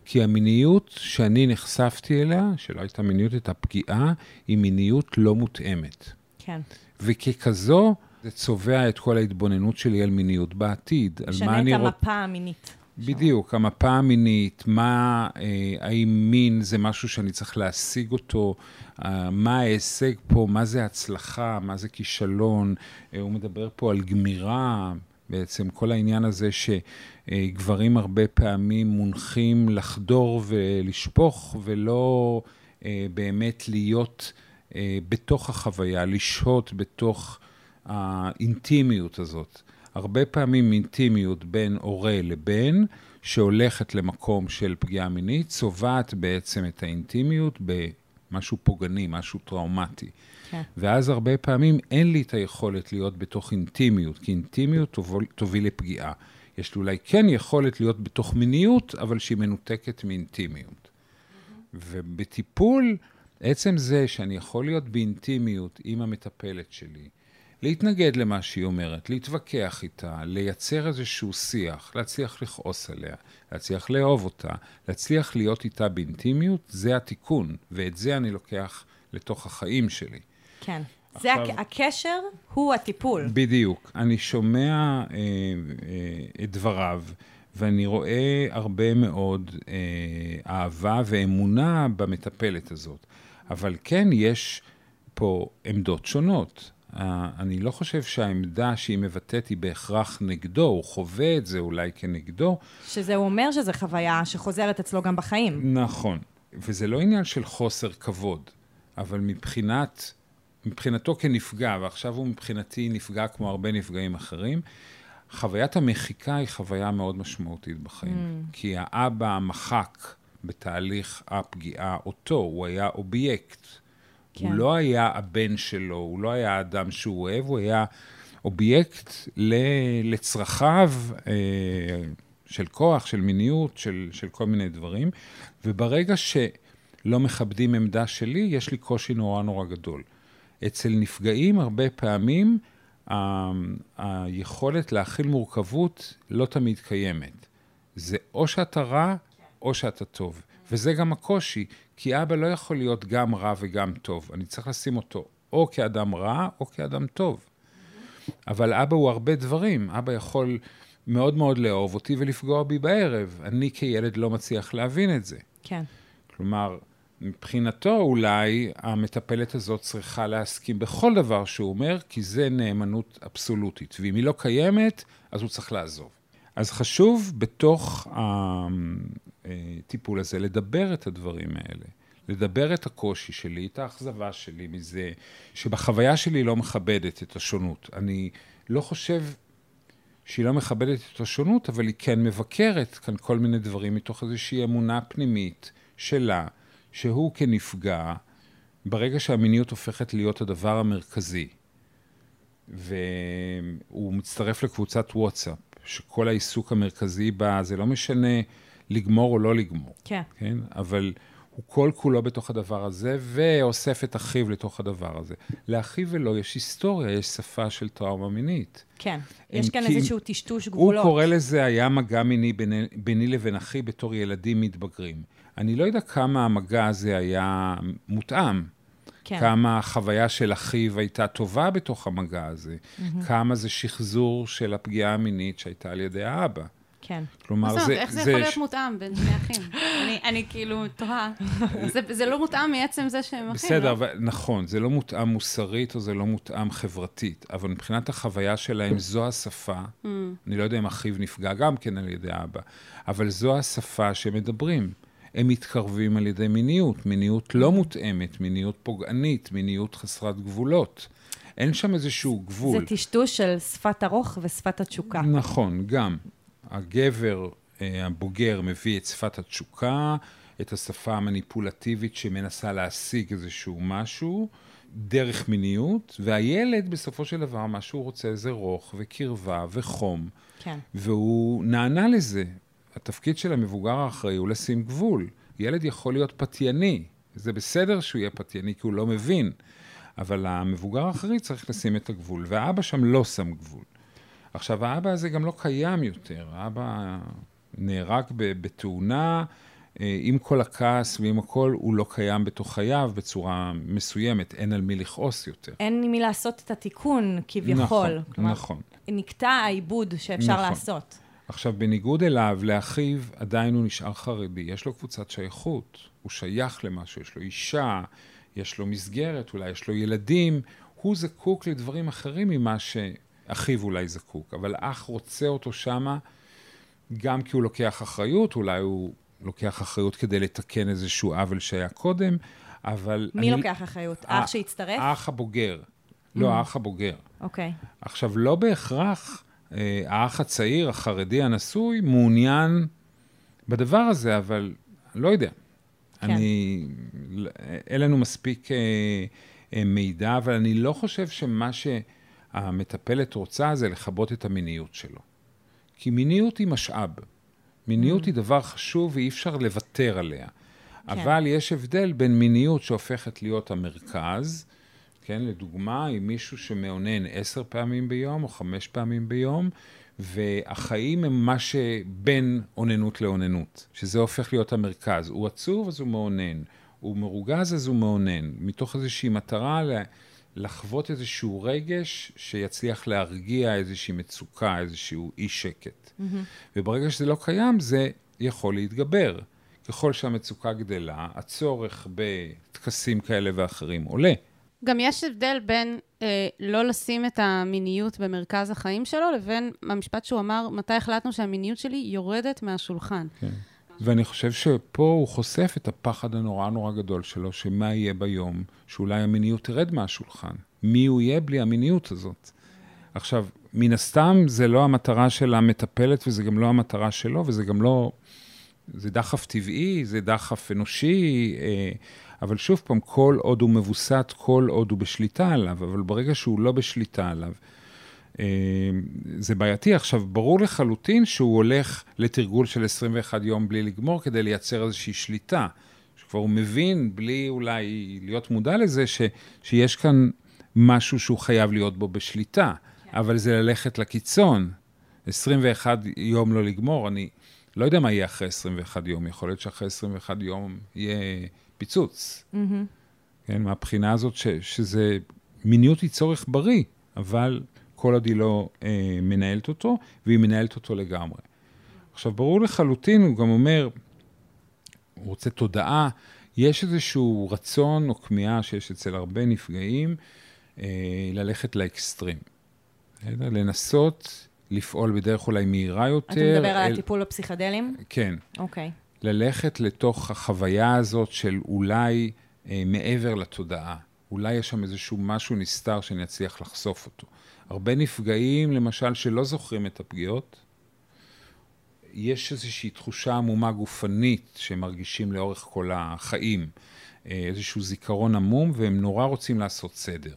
כי המיניות שאני נחשפתי אליה, שלא הייתה מיניות, הייתה פגיעה, היא מיניות לא מותאמת. כן. וככזו, זה צובע את כל ההתבוננות שלי על מיניות בעתיד, על מה משנה אני את רוצה... המפה המינית. בדיוק, המפה המינית, מה, אה, האם מין זה משהו שאני צריך להשיג אותו, אה, מה ההישג פה, מה זה הצלחה, מה זה כישלון, אה, הוא מדבר פה על גמירה, בעצם כל העניין הזה שגברים הרבה פעמים מונחים לחדור ולשפוך, ולא אה, באמת להיות אה, בתוך החוויה, לשהות בתוך האינטימיות הזאת. הרבה פעמים אינטימיות בין הורה לבן, שהולכת למקום של פגיעה מינית, צובעת בעצם את האינטימיות במשהו פוגעני, משהו טראומטי. כן. ואז הרבה פעמים אין לי את היכולת להיות בתוך אינטימיות, כי אינטימיות תוביל, תוביל לפגיעה. יש לי אולי כן יכולת להיות בתוך מיניות, אבל שהיא מנותקת מאינטימיות. ובטיפול, עצם זה שאני יכול להיות באינטימיות עם המטפלת שלי, להתנגד למה שהיא אומרת, להתווכח איתה, לייצר איזשהו שיח, להצליח לכעוס עליה, להצליח לאהוב אותה, להצליח להיות איתה באינטימיות, זה התיקון, ואת זה אני לוקח לתוך החיים שלי. כן. זה עכשיו- הק- הקשר הוא הטיפול. בדיוק. אני שומע אה, אה, את דבריו, ואני רואה הרבה מאוד אה, אהבה ואמונה במטפלת הזאת. אבל כן, יש פה עמדות שונות. אה, אני לא חושב שהעמדה שהיא מבטאת היא בהכרח נגדו, הוא חווה את זה אולי כנגדו. שזה אומר שזו חוויה שחוזרת אצלו גם בחיים. נכון. וזה לא עניין של חוסר כבוד, אבל מבחינת, מבחינתו כנפגע, ועכשיו הוא מבחינתי נפגע כמו הרבה נפגעים אחרים, חוויית המחיקה היא חוויה מאוד משמעותית בחיים. Mm. כי האבא מחק בתהליך הפגיעה אותו, הוא היה אובייקט. כן. הוא. לא היה הבן שלו, הוא לא היה האדם שהוא אוהב, הוא היה אובייקט ל- לצרכיו אה, של כוח, של מיניות, של, של כל מיני דברים. וברגע שלא מכבדים עמדה שלי, יש לי קושי נורא נורא גדול. אצל נפגעים הרבה פעמים ה- היכולת להכיל מורכבות לא תמיד קיימת. זה או שאתה רע או שאתה טוב. וזה גם הקושי, כי אבא לא יכול להיות גם רע וגם טוב. אני צריך לשים אותו או כאדם רע או כאדם טוב. אבל אבא הוא הרבה דברים. אבא יכול מאוד מאוד לאהוב אותי ולפגוע בי בערב. אני כילד לא מצליח להבין את זה. כן. כלומר, מבחינתו אולי המטפלת הזאת צריכה להסכים בכל דבר שהוא אומר, כי זה נאמנות אבסולוטית. ואם היא לא קיימת, אז הוא צריך לעזוב. אז חשוב בתוך הטיפול הזה לדבר את הדברים האלה. לדבר את הקושי שלי, את האכזבה שלי מזה, שבחוויה שלי לא מכבדת את השונות. אני לא חושב שהיא לא מכבדת את השונות, אבל היא כן מבקרת כאן כל מיני דברים מתוך איזושהי אמונה פנימית שלה, שהוא כנפגע, ברגע שהמיניות הופכת להיות הדבר המרכזי, והוא מצטרף לקבוצת וואטסאפ, שכל העיסוק המרכזי בה, זה לא משנה לגמור או לא לגמור, כן. כן? אבל הוא כל כולו בתוך הדבר הזה, ואוסף את אחיו לתוך הדבר הזה. לאחיו ולו יש היסטוריה, יש שפה של טראומה מינית. כן. יש כאן איזשהו טשטוש הוא גבולות. קורא לזה, היה מגע מיני ביני, ביני לבין אחי בתור ילדים מתבגרים. אני לא יודע כמה המגע הזה היה מותאם. כן. כמה החוויה של אחיו הייתה טובה בתוך המגע הזה. כמה זה שחזור של הפגיעה המינית שהייתה על ידי האבא. כן. כלומר, זה... איך זה יכול להיות מותאם בין שני אחים? <laughs> אני- אני כאילו תוהה. זה- זה לא מותאם מעצם זה שהם אחים, בסדר, לא? אבל נכון, זה לא מותאם מוסרית או זה לא מותאם חברתית, אבל מבחינת החוויה שלהם, זו השפה, Mm. אני לא יודע אם אחיו נפגע גם כן על ידי אבא, אבל זו השפה שמדברים. הם מתקרבים על ידי מיניות, מיניות לא מותאמת, מיניות פוגענית, מיניות חסרת גבולות. אין שם איזשהו גבול. זה טשטוש של שפת הרוך ושפת התשוקה. נכון, גם. הגבר אה, הבוגר מביא את שפת התשוקה, את השפה המניפולטיבית שמנסה להשיג איזשהו משהו, דרך מיניות, והילד בסופו של דבר, מה שהוא רוצה זה רוך וקרבה וחום, כן. והוא נענה לזה. התפקיד של המבוגר האחראי הוא לשים גבול. ילד יכול להיות פתייני, זה בסדר שהוא יהיה פתייני כי הוא לא מבין, אבל המבוגר האחראי צריך לשים את הגבול, והאבא שם לא שם גבול. עכשיו, האבא הזה גם לא קיים יותר, האבא נהרג בתאונה, אה, עם כל הכעס ועם הכל, הוא לא קיים בתוך חייו בצורה מסוימת, אין על מי לכעוס יותר. אין עם מי לעשות את התיקון, כביכול. נכון, כלומר, נכון. נקטע העיבוד שאפשר נכון. לעשות. עכשיו, בניגוד אליו, לאחיו, עדיין הוא נשאר חרדי. יש לו קבוצת שייכות, הוא שייך למשהו, יש לו אישה, יש לו מסגרת, אולי יש לו ילדים. הוא זקוק לדברים אחרים ממה שאחיו אולי זקוק, אבל אח רוצה אותו שמה, גם כי הוא לוקח אחריות, אולי הוא לוקח אחריות כדי לתקן איזשהו עוול שהיה קודם, אבל... מי אני- לוקח אחריות? ה- אח שהצטרף? האח הבוגר. לא, האח הבוגר. אוקיי. עכשיו, לא בהכרח אה, האח הצעיר, החרדי הנשוי, מעוניין בדבר הזה, אבל לא יודע. כן. אני, אין לנו מספיק אה, אה, מידע, אבל אני לא חושב שמה שהמטפלת רוצה זה לכבות את המיניות שלו. כי מיניות היא משאב. מיניות Mm. היא דבר חשוב ואי אפשר לוותר עליה. כן. אבל יש הבדל בין מיניות שהופכת להיות המרכז, כן, לדוגמה, עם מישהו שמאונן עשר פעמים ביום או חמש פעמים ביום, והחיים הם מה שבין אוננות לאוננות, שזה הופך להיות המרכז. הוא עצוב אז הוא מאונן, הוא מרוגז אז הוא מאונן, מתוך איזושהי מטרה ל- לחוות איזשהו רגש שיצליח להרגיע איזושהי מצוקה, איזשהו אי שקט. וברגע שזה לא קיים, זה יכול להתגבר. ככל שהמצוקה גדלה, הצורך בטקסים כאלה ואחרים עולה. גם יש הבדל בין אה, לא לשים את המיניות במרכז החיים שלו, לבין המשפט שהוא אמר, מתי החלטנו שהמיניות שלי יורדת מהשולחן. כן. ואני חושב שפה הוא חושף את הפחד הנורא נורא גדול שלו, שמה יהיה ביום שאולי המיניות תרד מהשולחן. מי הוא יהיה בלי המיניות הזאת? עכשיו, מן הסתם זה לא המטרה של המטפלת וזה גם לא המטרה שלו, וזה גם לא... זה דחף טבעי, זה דחף אנושי, אה, אבל שוב פעם, כל עוד הוא מבוסת, כל עוד הוא בשליטה עליו, אבל ברגע שהוא לא בשליטה עליו, זה בעייתי. עכשיו, ברור לחלוטין שהוא הולך לתרגול של 21 יום בלי לגמור כדי לייצר איזושהי שליטה. שכבר הוא מבין, בלי אולי להיות מודע לזה, ש, שיש כאן משהו שהוא חייב להיות בו בשליטה. כן. אבל זה ללכת לקיצון. 21 יום לא לגמור, אני לא יודע מה יהיה אחרי 21 יום. יכול להיות שאחרי 21 יום יהיה פיצוץ. כן, מהבחינה הזאת ש, שזה, מיניות היא צורך בריא, אבל כל עוד היא לא אה, מנהלת אותו, והיא מנהלת אותו לגמרי. עכשיו, ברור לחלוטין, הוא גם אומר, הוא רוצה תודעה, יש איזשהו רצון או כמיהה שיש אצל הרבה נפגעים אה, ללכת לאקסטרים. בסדר? לנסות לפעול בדרך אולי מהירה יותר. אתה מדבר על אל- הטיפול בפסיכדלים? כן. אוקיי. ללכת לתוך החוויה הזאת של אולי אה, מעבר לתודעה. אולי יש שם איזשהו משהו נסתר שאני אצליח לחשוף אותו. הרבה נפגעים, למשל, שלא זוכרים את הפגיעות, יש איזושהי תחושה עמומה גופנית שהם מרגישים לאורך כל החיים, אה, איזשהו זיכרון עמום, והם נורא רוצים לעשות סדר.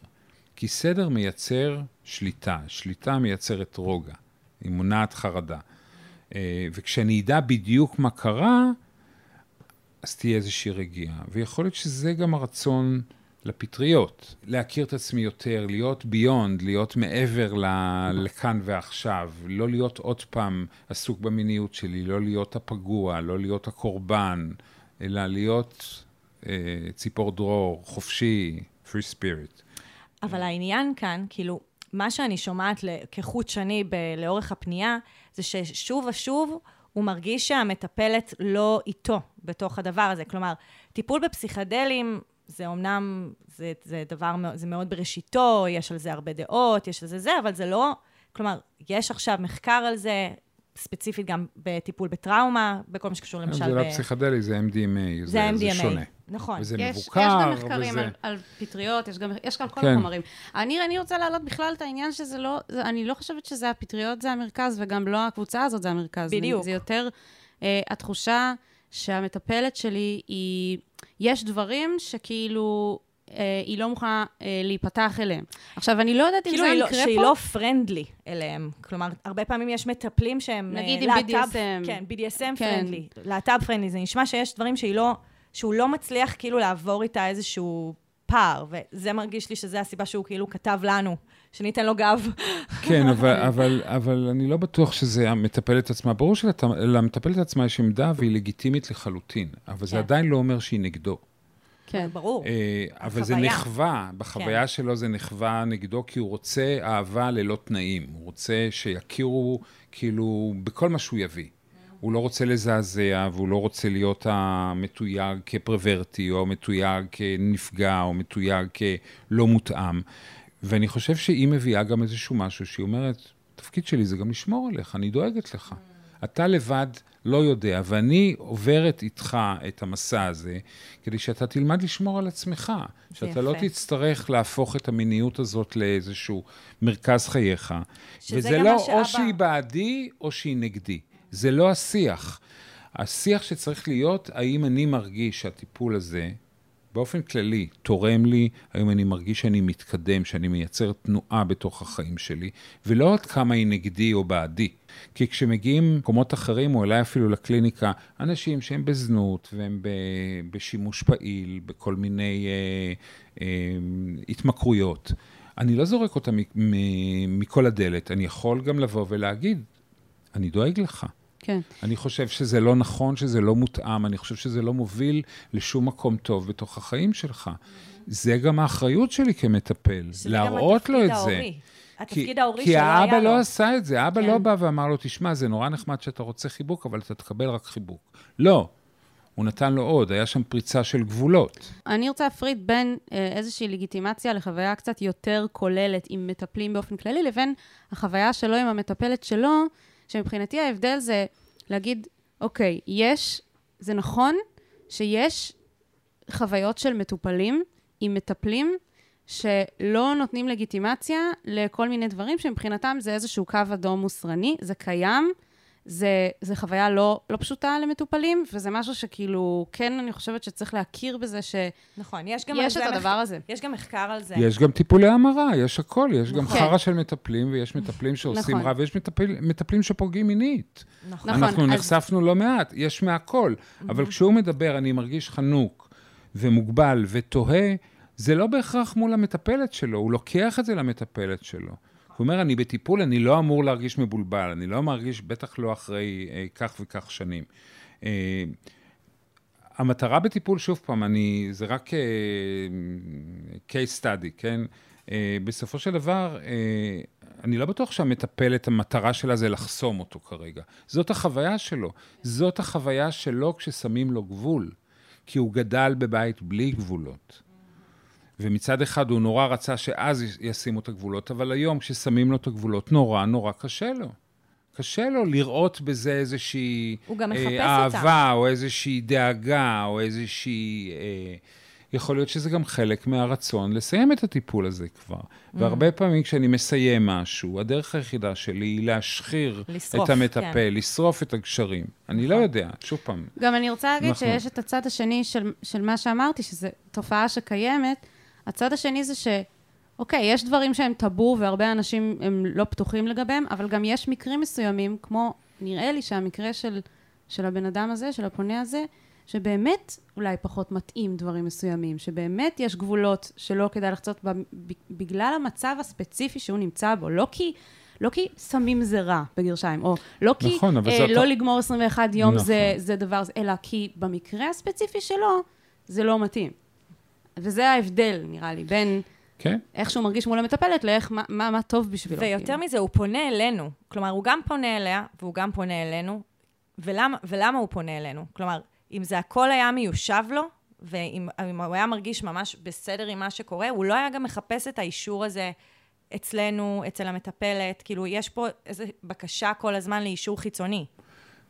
כי סדר מייצר שליטה, שליטה מייצרת רוגע, היא מונעת חרדה. אה, וכשאני אדע בדיוק מה קרה, אז תהיה איזושהי רגיעה. ויכול להיות שזה גם הרצון לפטריות, להכיר את עצמי יותר, להיות ביונד, להיות מעבר ל- לכאן ועכשיו, לא להיות עוד פעם עסוק במיניות שלי, לא להיות הפגוע, לא להיות הקורבן, אלא להיות אה, ציפור דרור, חופשי, free spirit. אבל העניין כאן, כאילו, מה שאני שומעת כחוט שני ב- לאורך הפנייה, זה ששוב ושוב הוא מרגיש שהמטפלת לא איתו בתוך הדבר הזה. כלומר, טיפול בפסיכדלים, זה אומנם, זה, זה דבר, זה מאוד בראשיתו, יש על זה הרבה דעות, יש על זה זה, אבל זה לא, כלומר, יש עכשיו מחקר על זה, ספציפית גם בטיפול בטראומה, בכל מה שקשור למשל זה ב... לא פסיכדלי, זה MDMA, זה זה, ה-MDMA. זה שונה. נכון. וזה יש, מבוקר, יש גם מחקרים וזה... על, על פטריות, יש גם, יש גם כל כן. החומרים. אני, אני רוצה להעלות בכלל את העניין שזה לא, זה, אני לא חושבת שזה הפטריות זה המרכז, וגם לא הקבוצה הזאת זה המרכז. בדיוק. זה יותר אה, התחושה שהמטפלת שלי היא, יש דברים שכאילו... אה, היא לא מוכנה אה, להיפתח אליהם. עכשיו, אני לא יודעת אם כאילו זה לא, המקרה שהיא פה. לא פרנדלי אליהם. כלומר, הרבה פעמים יש מטפלים שהם... נגיד אה, עם להט"ב- BDSM. כן, BDSM כן. פרנדלי. להט"ב פרנדלי. זה נשמע שיש דברים שהיא לא, שהוא לא מצליח כאילו לעבור איתה איזשהו פער, וזה מרגיש לי שזה הסיבה שהוא כאילו כתב לנו, שניתן לו גב. כן, <laughs> אבל, אבל, אבל אני לא בטוח שזה המטפלת עצמה. ברור שלמטפלת עצמה יש עמדה והיא לגיטימית לחלוטין, אבל זה כן. עדיין לא אומר שהיא נגדו. כן. ברור. אה, אבל זה החוויה. נחווה, בחוויה כן. שלו זה נחווה נגדו, כי הוא רוצה אהבה ללא תנאים. הוא רוצה שיכירו, כאילו, בכל מה שהוא יביא. הוא לא רוצה לזעזע, והוא לא רוצה להיות המתויג כפרוורטי, או מתויג כנפגע, או מתויג כלא מותאם. ואני חושב שהיא מביאה גם איזשהו משהו שהיא אומרת, התפקיד שלי זה גם לשמור עליך, אני דואגת לך. אתה לבד לא יודע, ואני עוברת איתך את המסע הזה, כדי שאתה תלמד לשמור על עצמך. שאתה לא יפה. תצטרך להפוך את המיניות הזאת לאיזשהו מרכז חייך. שזה וזה גם לא מה שאבא- או שהיא בעדי או שהיא נגדי. זה לא השיח. השיח שצריך להיות, האם אני מרגיש שהטיפול הזה, באופן כללי, תורם לי, האם אני מרגיש שאני מתקדם, שאני מייצר תנועה בתוך החיים שלי, ולא עד כמה היא נגדי או בעדי. כי כשמגיעים למקומות אחרים, או אולי אפילו לקליניקה, אנשים שהם בזנות והם בשימוש פעיל, בכל מיני אה, אה, התמכרויות, אני לא זורק אותם מכל הדלת, אני יכול גם לבוא ולהגיד, אני דואג לך. כן. אני חושב שזה לא נכון, שזה לא מותאם, אני חושב שזה לא מוביל לשום מקום טוב בתוך החיים שלך. זה גם האחריות שלי כמטפל, להראות לו את התפקיד זה. ההורי. כי, התפקיד ההורי כי שלא היה האבא לו. לא עשה את זה, האבא כן. לא בא ואמר לו, תשמע, זה נורא נחמד שאתה רוצה חיבוק, אבל אתה תקבל רק חיבוק. לא, הוא נתן לו עוד, היה שם פריצה של גבולות. אני רוצה להפריד בין אה, איזושהי לגיטימציה לחוויה קצת יותר כוללת עם מטפלים באופן כללי, לבין החוויה שלו עם המטפלת שלו, שמבחינתי ההבדל זה להגיד, אוקיי, יש, זה נכון שיש חוויות של מטופלים עם מטפלים שלא נותנים לגיטימציה לכל מיני דברים שמבחינתם זה איזשהו קו אדום מוסרני, זה קיים, זה, זה חוויה לא, לא פשוטה למטופלים, וזה משהו שכאילו, כן, אני חושבת שצריך להכיר בזה שיש נכון, יש גם את על זה הדבר הזה. יש גם מחקר על זה. יש גם טיפולי המרה, יש הכל, יש גם נכון. חרא של מטפלים, ויש מטפלים שעושים נכון. רע, ויש מטפל, מטפלים שפוגעים מינית. נכון. נכון, אנחנו אז- נחשפנו לא מעט, יש מהכל. אבל כשהוא מדבר, אני מרגיש חנוק ומוגבל ותוהה, זה לא בהכרח מול המטפלת שלו, הוא לוקח את זה למטפלת שלו. הוא אומר, אני בטיפול, אני לא אמור להרגיש מבולבל, אני לא מרגיש, בטח לא אחרי אה, כך וכך שנים. אה, המטרה בטיפול, שוב פעם, אני, זה רק אה, case study, כן? אה, בסופו של דבר, אה, אני לא בטוח שהמטפלת, המטרה שלה זה לחסום אותו כרגע. זאת החוויה שלו. זאת החוויה שלו כששמים לו גבול. כי הוא גדל בבית בלי גבולות. ומצד אחד הוא נורא רצה שאז ישימו את הגבולות, אבל היום כששמים לו את הגבולות, נורא נורא קשה לו. קשה לו לראות בזה איזושהי אה. אהבה, או איזושהי דאגה, או איזושהי... אה, יכול להיות שזה גם חלק מהרצון לסיים את הטיפול הזה כבר. Mm. והרבה פעמים כשאני מסיים משהו, הדרך היחידה שלי היא להשחיר לשרוף, את המטפל, כן. לשרוף את הגשרים. אני לא יודע, שוב פעם. גם אני רוצה להגיד נכון. שיש את הצד השני של, של מה שאמרתי, שזו תופעה שקיימת. הצד השני זה ש... אוקיי, יש דברים שהם טאבו והרבה אנשים הם לא פתוחים לגביהם, אבל גם יש מקרים מסוימים, כמו נראה לי שהמקרה של, של הבן אדם הזה, של הפונה הזה, שבאמת אולי פחות מתאים דברים מסוימים, שבאמת יש גבולות שלא כדאי לחצות בגלל המצב הספציפי שהוא נמצא בו, לא כי... לא כי סמים זה רע, בגרשיים, או לא כי נכון, אה, זאת- לא לגמור 21 יום נכון. זה, זה דבר, אלא כי במקרה הספציפי שלו, זה לא מתאים. וזה ההבדל, נראה לי, בין כן? איך שהוא מרגיש מול המטפלת לאיך, מה, מה, מה טוב בשבילו. ויותר כאילו. מזה, הוא פונה אלינו. כלומר, הוא גם פונה אליה, והוא גם פונה אלינו. ולמה, ולמה הוא פונה אלינו? כלומר, אם זה הכל היה מיושב לו, ואם אם הוא היה מרגיש ממש בסדר עם מה שקורה, הוא לא היה גם מחפש את האישור הזה אצלנו, אצל המטפלת. כאילו, יש פה איזו בקשה כל הזמן לאישור חיצוני.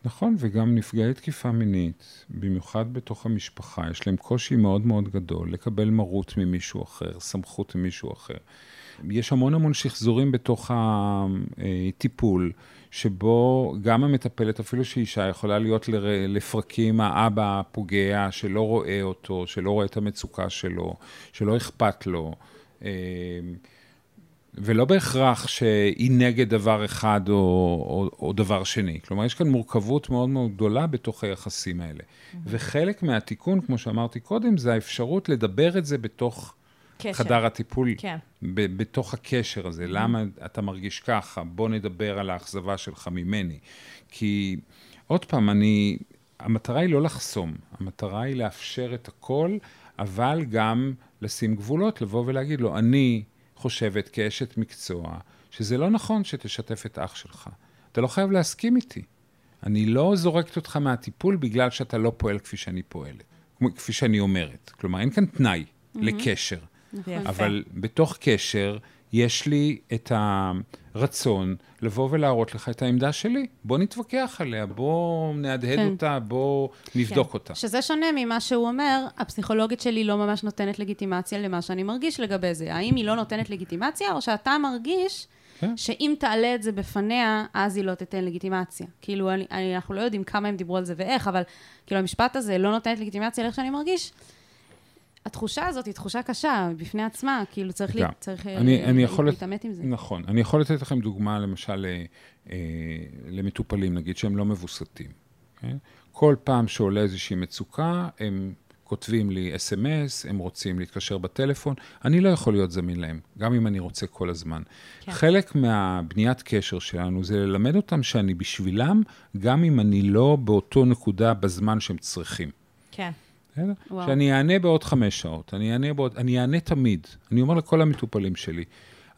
נכון, וגם נפגעי תקיפה מינית, במיוחד בתוך המשפחה, יש להם קושי מאוד מאוד גדול לקבל מרות ממישהו אחר, סמכות ממישהו אחר. יש המון המון שחזורים בתוך הטיפול, שבו גם המטפלת, אפילו שאישה, יכולה להיות לפרקים האבא הפוגע, שלא רואה אותו, שלא רואה את המצוקה שלו, שלא אכפת לו. ולא בהכרח שהיא נגד דבר אחד או, או, או דבר שני. כלומר, יש כאן מורכבות מאוד מאוד גדולה בתוך היחסים האלה. וחלק מהתיקון, כמו שאמרתי קודם, זה האפשרות לדבר את זה בתוך קשר. חדר הטיפול, כן. ב- בתוך הקשר הזה. למה אתה מרגיש ככה? בוא נדבר על האכזבה שלך ממני. כי, עוד פעם, אני... המטרה היא לא לחסום, המטרה היא לאפשר את הכל, אבל גם לשים גבולות, לבוא ולהגיד לו, אני חושבת כאשת מקצוע, שזה לא נכון שתשתף את אח שלך. אתה לא חייב להסכים איתי. אני לא זורקת אותך מהטיפול בגלל שאתה לא פועל כפי שאני פועלת, כמו- כפי שאני אומרת. כלומר, אין כאן תנאי לקשר. יפה. אבל בתוך קשר, יש לי את הרצון לבוא ולהראות לך את העמדה שלי. בוא נתווכח עליה, בוא נהדהד כן. אותה, בוא נבדוק אותה. שזה שונה ממה שהוא אומר, הפסיכולוגית שלי לא ממש נותנת לגיטימציה למה שאני מרגיש לגבי זה. האם היא לא נותנת לגיטימציה, או שאתה מרגיש כן. שאם תעלה את זה בפניה, אז היא לא תיתן לגיטימציה. כאילו, אני, אני, אנחנו לא יודעים כמה הם דיברו על זה ואיך, אבל כאילו, המשפט הזה לא נותנת לגיטימציה לאיך שאני מרגיש. התחושה הזאת היא תחושה קשה בפני עצמה, כאילו צריך, לי, גם. צריך אה, אני, אני לה- יכול... לת- להתעמת עם זה. נכון. אני יכול לתת לכם דוגמה, למשל, אה, אה, למטופלים, נגיד, שהם לא מבוסתים. כן? כל פעם שעולה איזושהי מצוקה, הם כותבים לי אס.אם.אס, הם רוצים להתקשר בטלפון, אני לא יכול להיות זמין להם, גם אם אני רוצה כל הזמן. כן. חלק מהבניית קשר שלנו זה ללמד אותם שאני בשבילם, גם אם אני לא באותו נקודה בזמן שהם צריכים. כן. בסדר? וואו. שאני אענה בעוד חמש שעות, אני אענה בעוד, אני אענה תמיד. אני אומר לכל המטופלים שלי,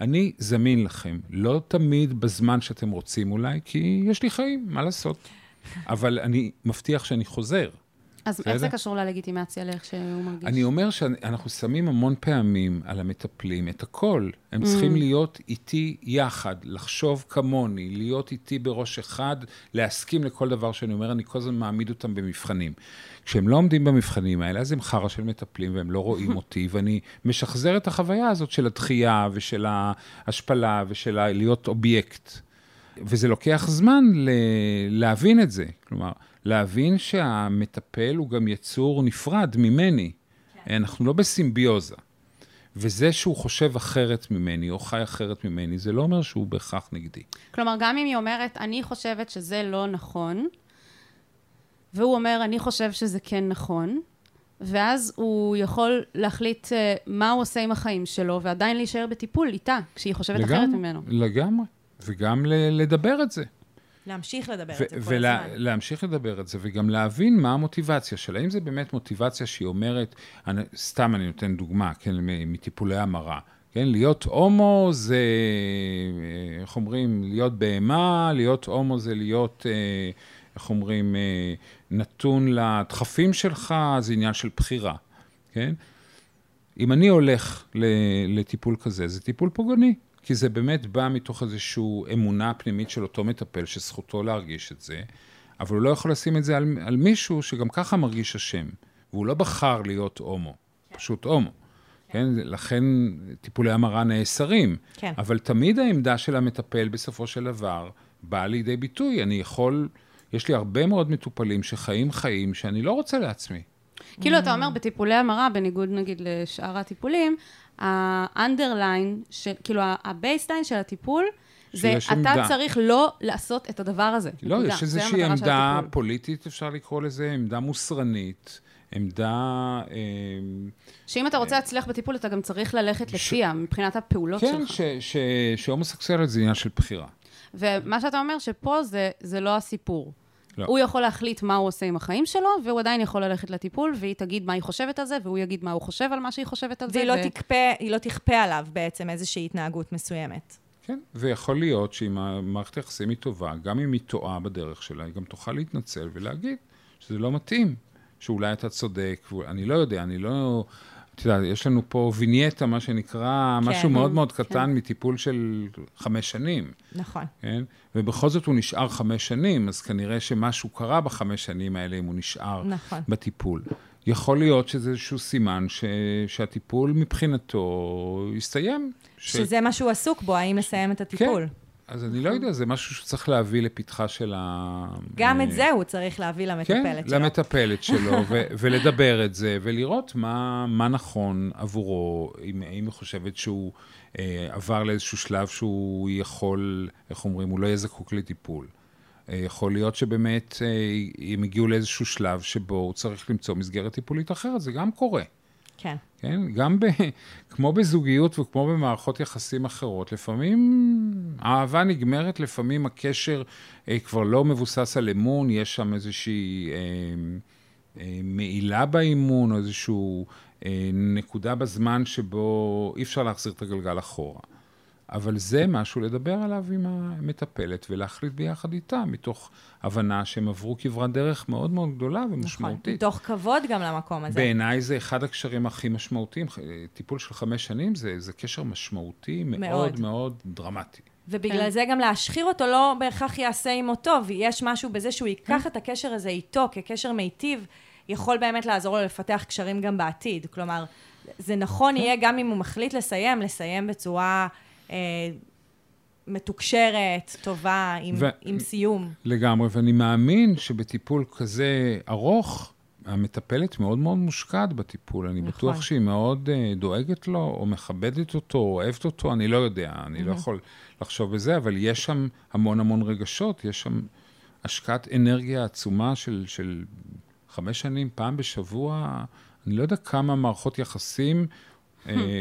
אני זמין לכם, לא תמיד בזמן שאתם רוצים אולי, כי יש לי חיים, מה לעשות? אבל אני מבטיח שאני חוזר. אז איך זה? קשור ללגיטימציה, לאיך שהוא מרגיש? אני אומר שאנחנו שמים המון פעמים על המטפלים את הכל. הם צריכים להיות איתי יחד, לחשוב כמוני, להיות איתי בראש אחד, להסכים לכל דבר שאני אומר, אני כל הזמן מעמיד אותם במבחנים. כשהם לא עומדים במבחנים האלה, אז הם חרא של מטפלים והם לא רואים <laughs> אותי, ואני משחזר את החוויה הזאת של הדחייה ושל ההשפלה ושל להיות אובייקט. וזה לוקח זמן ל- להבין את זה. כלומר, להבין שהמטפל הוא גם יצור נפרד ממני. כן. אנחנו לא בסימביוזה. וזה שהוא חושב אחרת ממני, או חי אחרת ממני, זה לא אומר שהוא בהכרח נגדי. כלומר, גם אם היא אומרת, אני חושבת שזה לא נכון, והוא אומר, אני חושב שזה כן נכון, ואז הוא יכול להחליט אה, מה הוא עושה עם החיים שלו, ועדיין להישאר בטיפול איתה, כשהיא חושבת אחרת ממנו. לגמרי. וגם לדבר את זה. להמשיך לדבר ו- את זה כל הזמן. ולהמשיך לדבר את זה, וגם להבין מה המוטיבציה שלה. האם זה באמת מוטיבציה שהיא אומרת, אני, סתם אני נותן דוגמה, כן, מטיפולי המרה. כן, להיות הומו זה, אה, איך אומרים, להיות בהמה, להיות הומו זה להיות, אה, איך אומרים, אה, נתון לדחפים שלך, זה עניין של בחירה, כן? אם אני הולך לטיפול כזה, זה טיפול פוגעני, כי זה באמת בא מתוך איזושהי אמונה פנימית של אותו מטפל, שזכותו להרגיש את זה, אבל הוא לא יכול לשים את זה על, על מישהו שגם ככה מרגיש אשם, והוא לא בחר להיות הומו, פשוט הומו. כן, לכן טיפולי המרה נאסרים. כן. אבל תמיד העמדה של המטפל בסופו של דבר באה לידי ביטוי. אני יכול, יש לי הרבה מאוד מטופלים שחיים חיים שאני לא רוצה לעצמי. כאילו, אתה אומר, בטיפולי המרה, בניגוד נגיד לשאר הטיפולים, של- כאילו, ה-baseline של הטיפול, זה אתה עמדה. צריך לא לעשות את הדבר הזה. לא, נקודה. יש איזושהי עמדה. פוליטית, אפשר לקרוא לזה, עמדה מוסרנית, עמדה... אה, שאם אתה רוצה להצליח בטיפול, אתה גם צריך ללכת לפיה, מבחינת הפעולות כן, שלך. ש- ש- שהומוסקסואליות זה עניין של בחירה. ומה שאתה אומר, שפה זה, זה לא הסיפור. לא. הוא יכול להחליט מה הוא עושה עם החיים שלו, והוא עדיין יכול ללכת לטיפול, והיא תגיד מה היא חושבת על זה, והוא יגיד מה הוא חושב על מה שהיא חושבת על זה. והיא לא, ו- תכפה, היא לא תכפה עליו בעצם איזושהי התנהגות מסוימת. כן, ויכול להיות שאם המערכת היחסים היא טובה, גם אם היא טועה בדרך שלה, היא גם תוכל להתנצל ולהגיד שזה לא מתאים, שאולי אתה צודק, אני לא יודע, אני לא... את יודעת, יש לנו פה וינייטה, מה שנקרא, כן. משהו מאוד מאוד קטן מטיפול של חמש שנים, נכון. כן? ובכל זאת הוא נשאר חמש שנים, אז כנראה שמשהו קרה בחמש שנים האלה אם הוא נשאר נכון. בטיפול. יכול להיות שזה איזשהו סימן ש... שהטיפול מבחינתו יסתיים. ש- שזה מה שהוא עסוק בו, האם לסיים את הטיפול. כן. אז אני לא יודע, זה משהו שצריך להביא לפתחה של ה... גם אה, את זה הוא צריך להביא כן, למטפלת שלו. למטפלת שלו, <laughs> ו- ולדבר את זה, ולראות מה, מה נכון עבורו, אם, אם היא חושבת שהוא אה, עבר לאיזשהו שלב שהוא יכול, איך אומרים, הוא לא יהיה זקוק לטיפול. אה, יכול להיות שבאמת אה, הם הגיעו לאיזשהו שלב שבו הוא צריך למצוא מסגרת טיפולית אחרת, זה גם קורה. כן. כן? גם ב, <laughs> כמו בזוגיות וכמו במערכות יחסים אחרות, לפעמים האהבה נגמרת, לפעמים הקשר אה, כבר לא מבוסס על אמון, יש שם איזושהי אה, אה, מעילה באימון, או איזושהי אה, נקודה בזמן שבו אי אפשר להחזיר את הגלגל אחורה. אבל זה משהו לדבר עליו עם המטפלת ולהחליט ביחד איתה, מתוך הבנה שהם עברו כברת דרך מאוד מאוד גדולה נכון. ומשמעותית. מתוך כבוד גם למקום הזה. בעיניי זה אחד הקשרים הכי משמעותיים. טיפול של חמש שנים זה, זה קשר משמעותי מאוד מאוד. מאוד דרמטי. ובגלל כן. זה גם להשחיר אותו לא בהכרח יעשה עמו טוב. יש משהו בזה שהוא ייקח את הקשר הזה איתו כקשר מיטיב, יכול באמת לעזור לו לפתח קשרים גם בעתיד. כלומר, זה נכון יהיה גם אם הוא מחליט לסיים, לסיים בצורה אה, מתוקשרת, טובה, עם, ו- עם סיום. לגמרי, ואני מאמין שבטיפול כזה ארוך, המטפלת מאוד מאוד מושקעת בטיפול. אני נכון. בטוח שהיא מאוד uh, דואגת לו, או מכבדת אותו, או אוהבת אותו, אני לא יודע, אני לא יכול לחשוב בזה, אבל יש שם המון המון רגשות, יש שם השקעת אנרגיה עצומה של, של חמש שנים, פעם בשבוע, אני לא יודע כמה מערכות יחסים אה,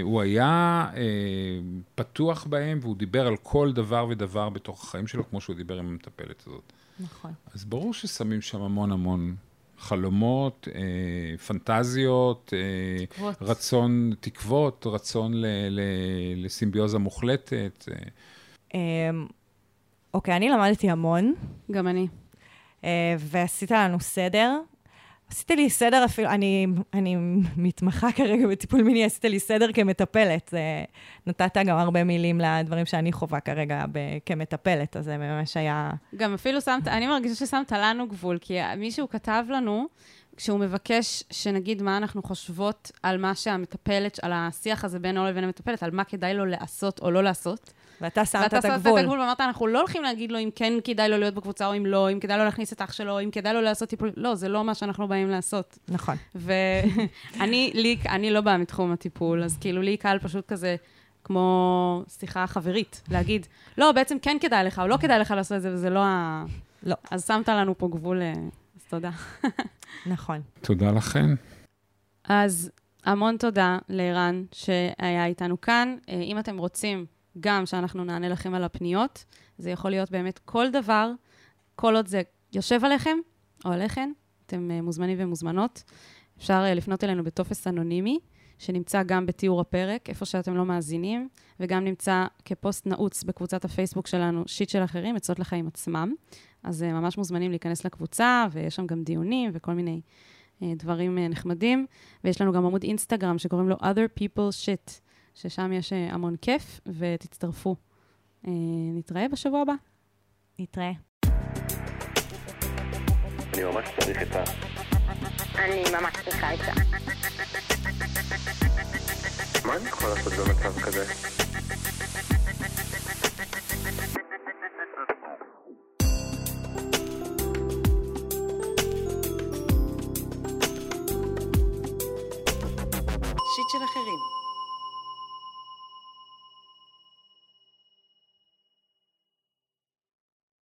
הוא היה אה, פתוח בהם, והוא דיבר על כל דבר ודבר בתוך החיים שלו, כמו שהוא דיבר עם המטפלת הזאת. נכון. אז ברור ששמים שם המון המון חלומות, אה, פנטזיות, אה, תקוות. רצון, תקוות, רצון ל, ל, לסימביוזה מוחלטת. אה. אמ, אוקיי, אני למדתי המון, גם אני. אה, ועשית לנו סדר. עשית לי סדר אפילו, אני, אני מתמחה כרגע בטיפול מיני, עשית לי סדר כמטפלת. זה, נתת גם הרבה מילים לדברים שאני חווה כרגע ב, כמטפלת, אז זה ממש היה... גם אפילו שמת, אני מרגישה ששמת לנו גבול, כי מישהו כתב לנו, כשהוא מבקש שנגיד מה אנחנו חושבות על מה שהמטפלת, על השיח הזה בינו לבין המטפלת, על מה כדאי לו לעשות או לא לעשות. ואתה שמת ואתה את שמת את הגבול. הגבול ואמרת, אנחנו לא הולכים להגיד לו אם כן כדאי לו להיות בקבוצה או אם לא, אם כדאי לו להכניס את אח שלו, אם כדאי לו לעשות טיפול, לא, זה לא מה שאנחנו באים לעשות. נכון. ואני, <laughs> לי, אני לא באה מתחום הטיפול, אז כאילו לי קל פשוט כזה, כמו שיחה חברית, להגיד, לא, בעצם כן כדאי לך, או לא כדאי לך לעשות את זה, וזה לא ה... לא. אז שמת לנו פה גבול, אה, אז תודה. <laughs> נכון. תודה לכן. אז המון תודה לערן שהיה איתנו כאן. אה, אם אתם רוצים גם שאנחנו נענה לכם על הפניות, זה יכול להיות באמת כל דבר, כל עוד זה יושב עליכם או עליכם, אתם אה, מוזמנים ומוזמנות. אפשר אה, לפנות אלינו בטופס אנונימי, שנמצא גם בתיאור הפרק, איפה שאתם לא מאזינים, וגם נמצא כפוסט נעוץ בקבוצת הפייסבוק שלנו, שיט של אחרים, עצות לחיים עצמם. אז אה, ממש מוזמנים להיכנס לקבוצה, ויש שם גם דיונים וכל מיני דברים נחמדים. ויש לנו גם עמוד אינסטגרם שקוראים לו other people shit, ששם יש אה, המון כיף, ותצטרפו. אה, נתראה בשבוע הבא. נתראה. אני ממש צריך את ה... אני ממש צריכה את זה. מה אני יכול לעשות במצב כזה?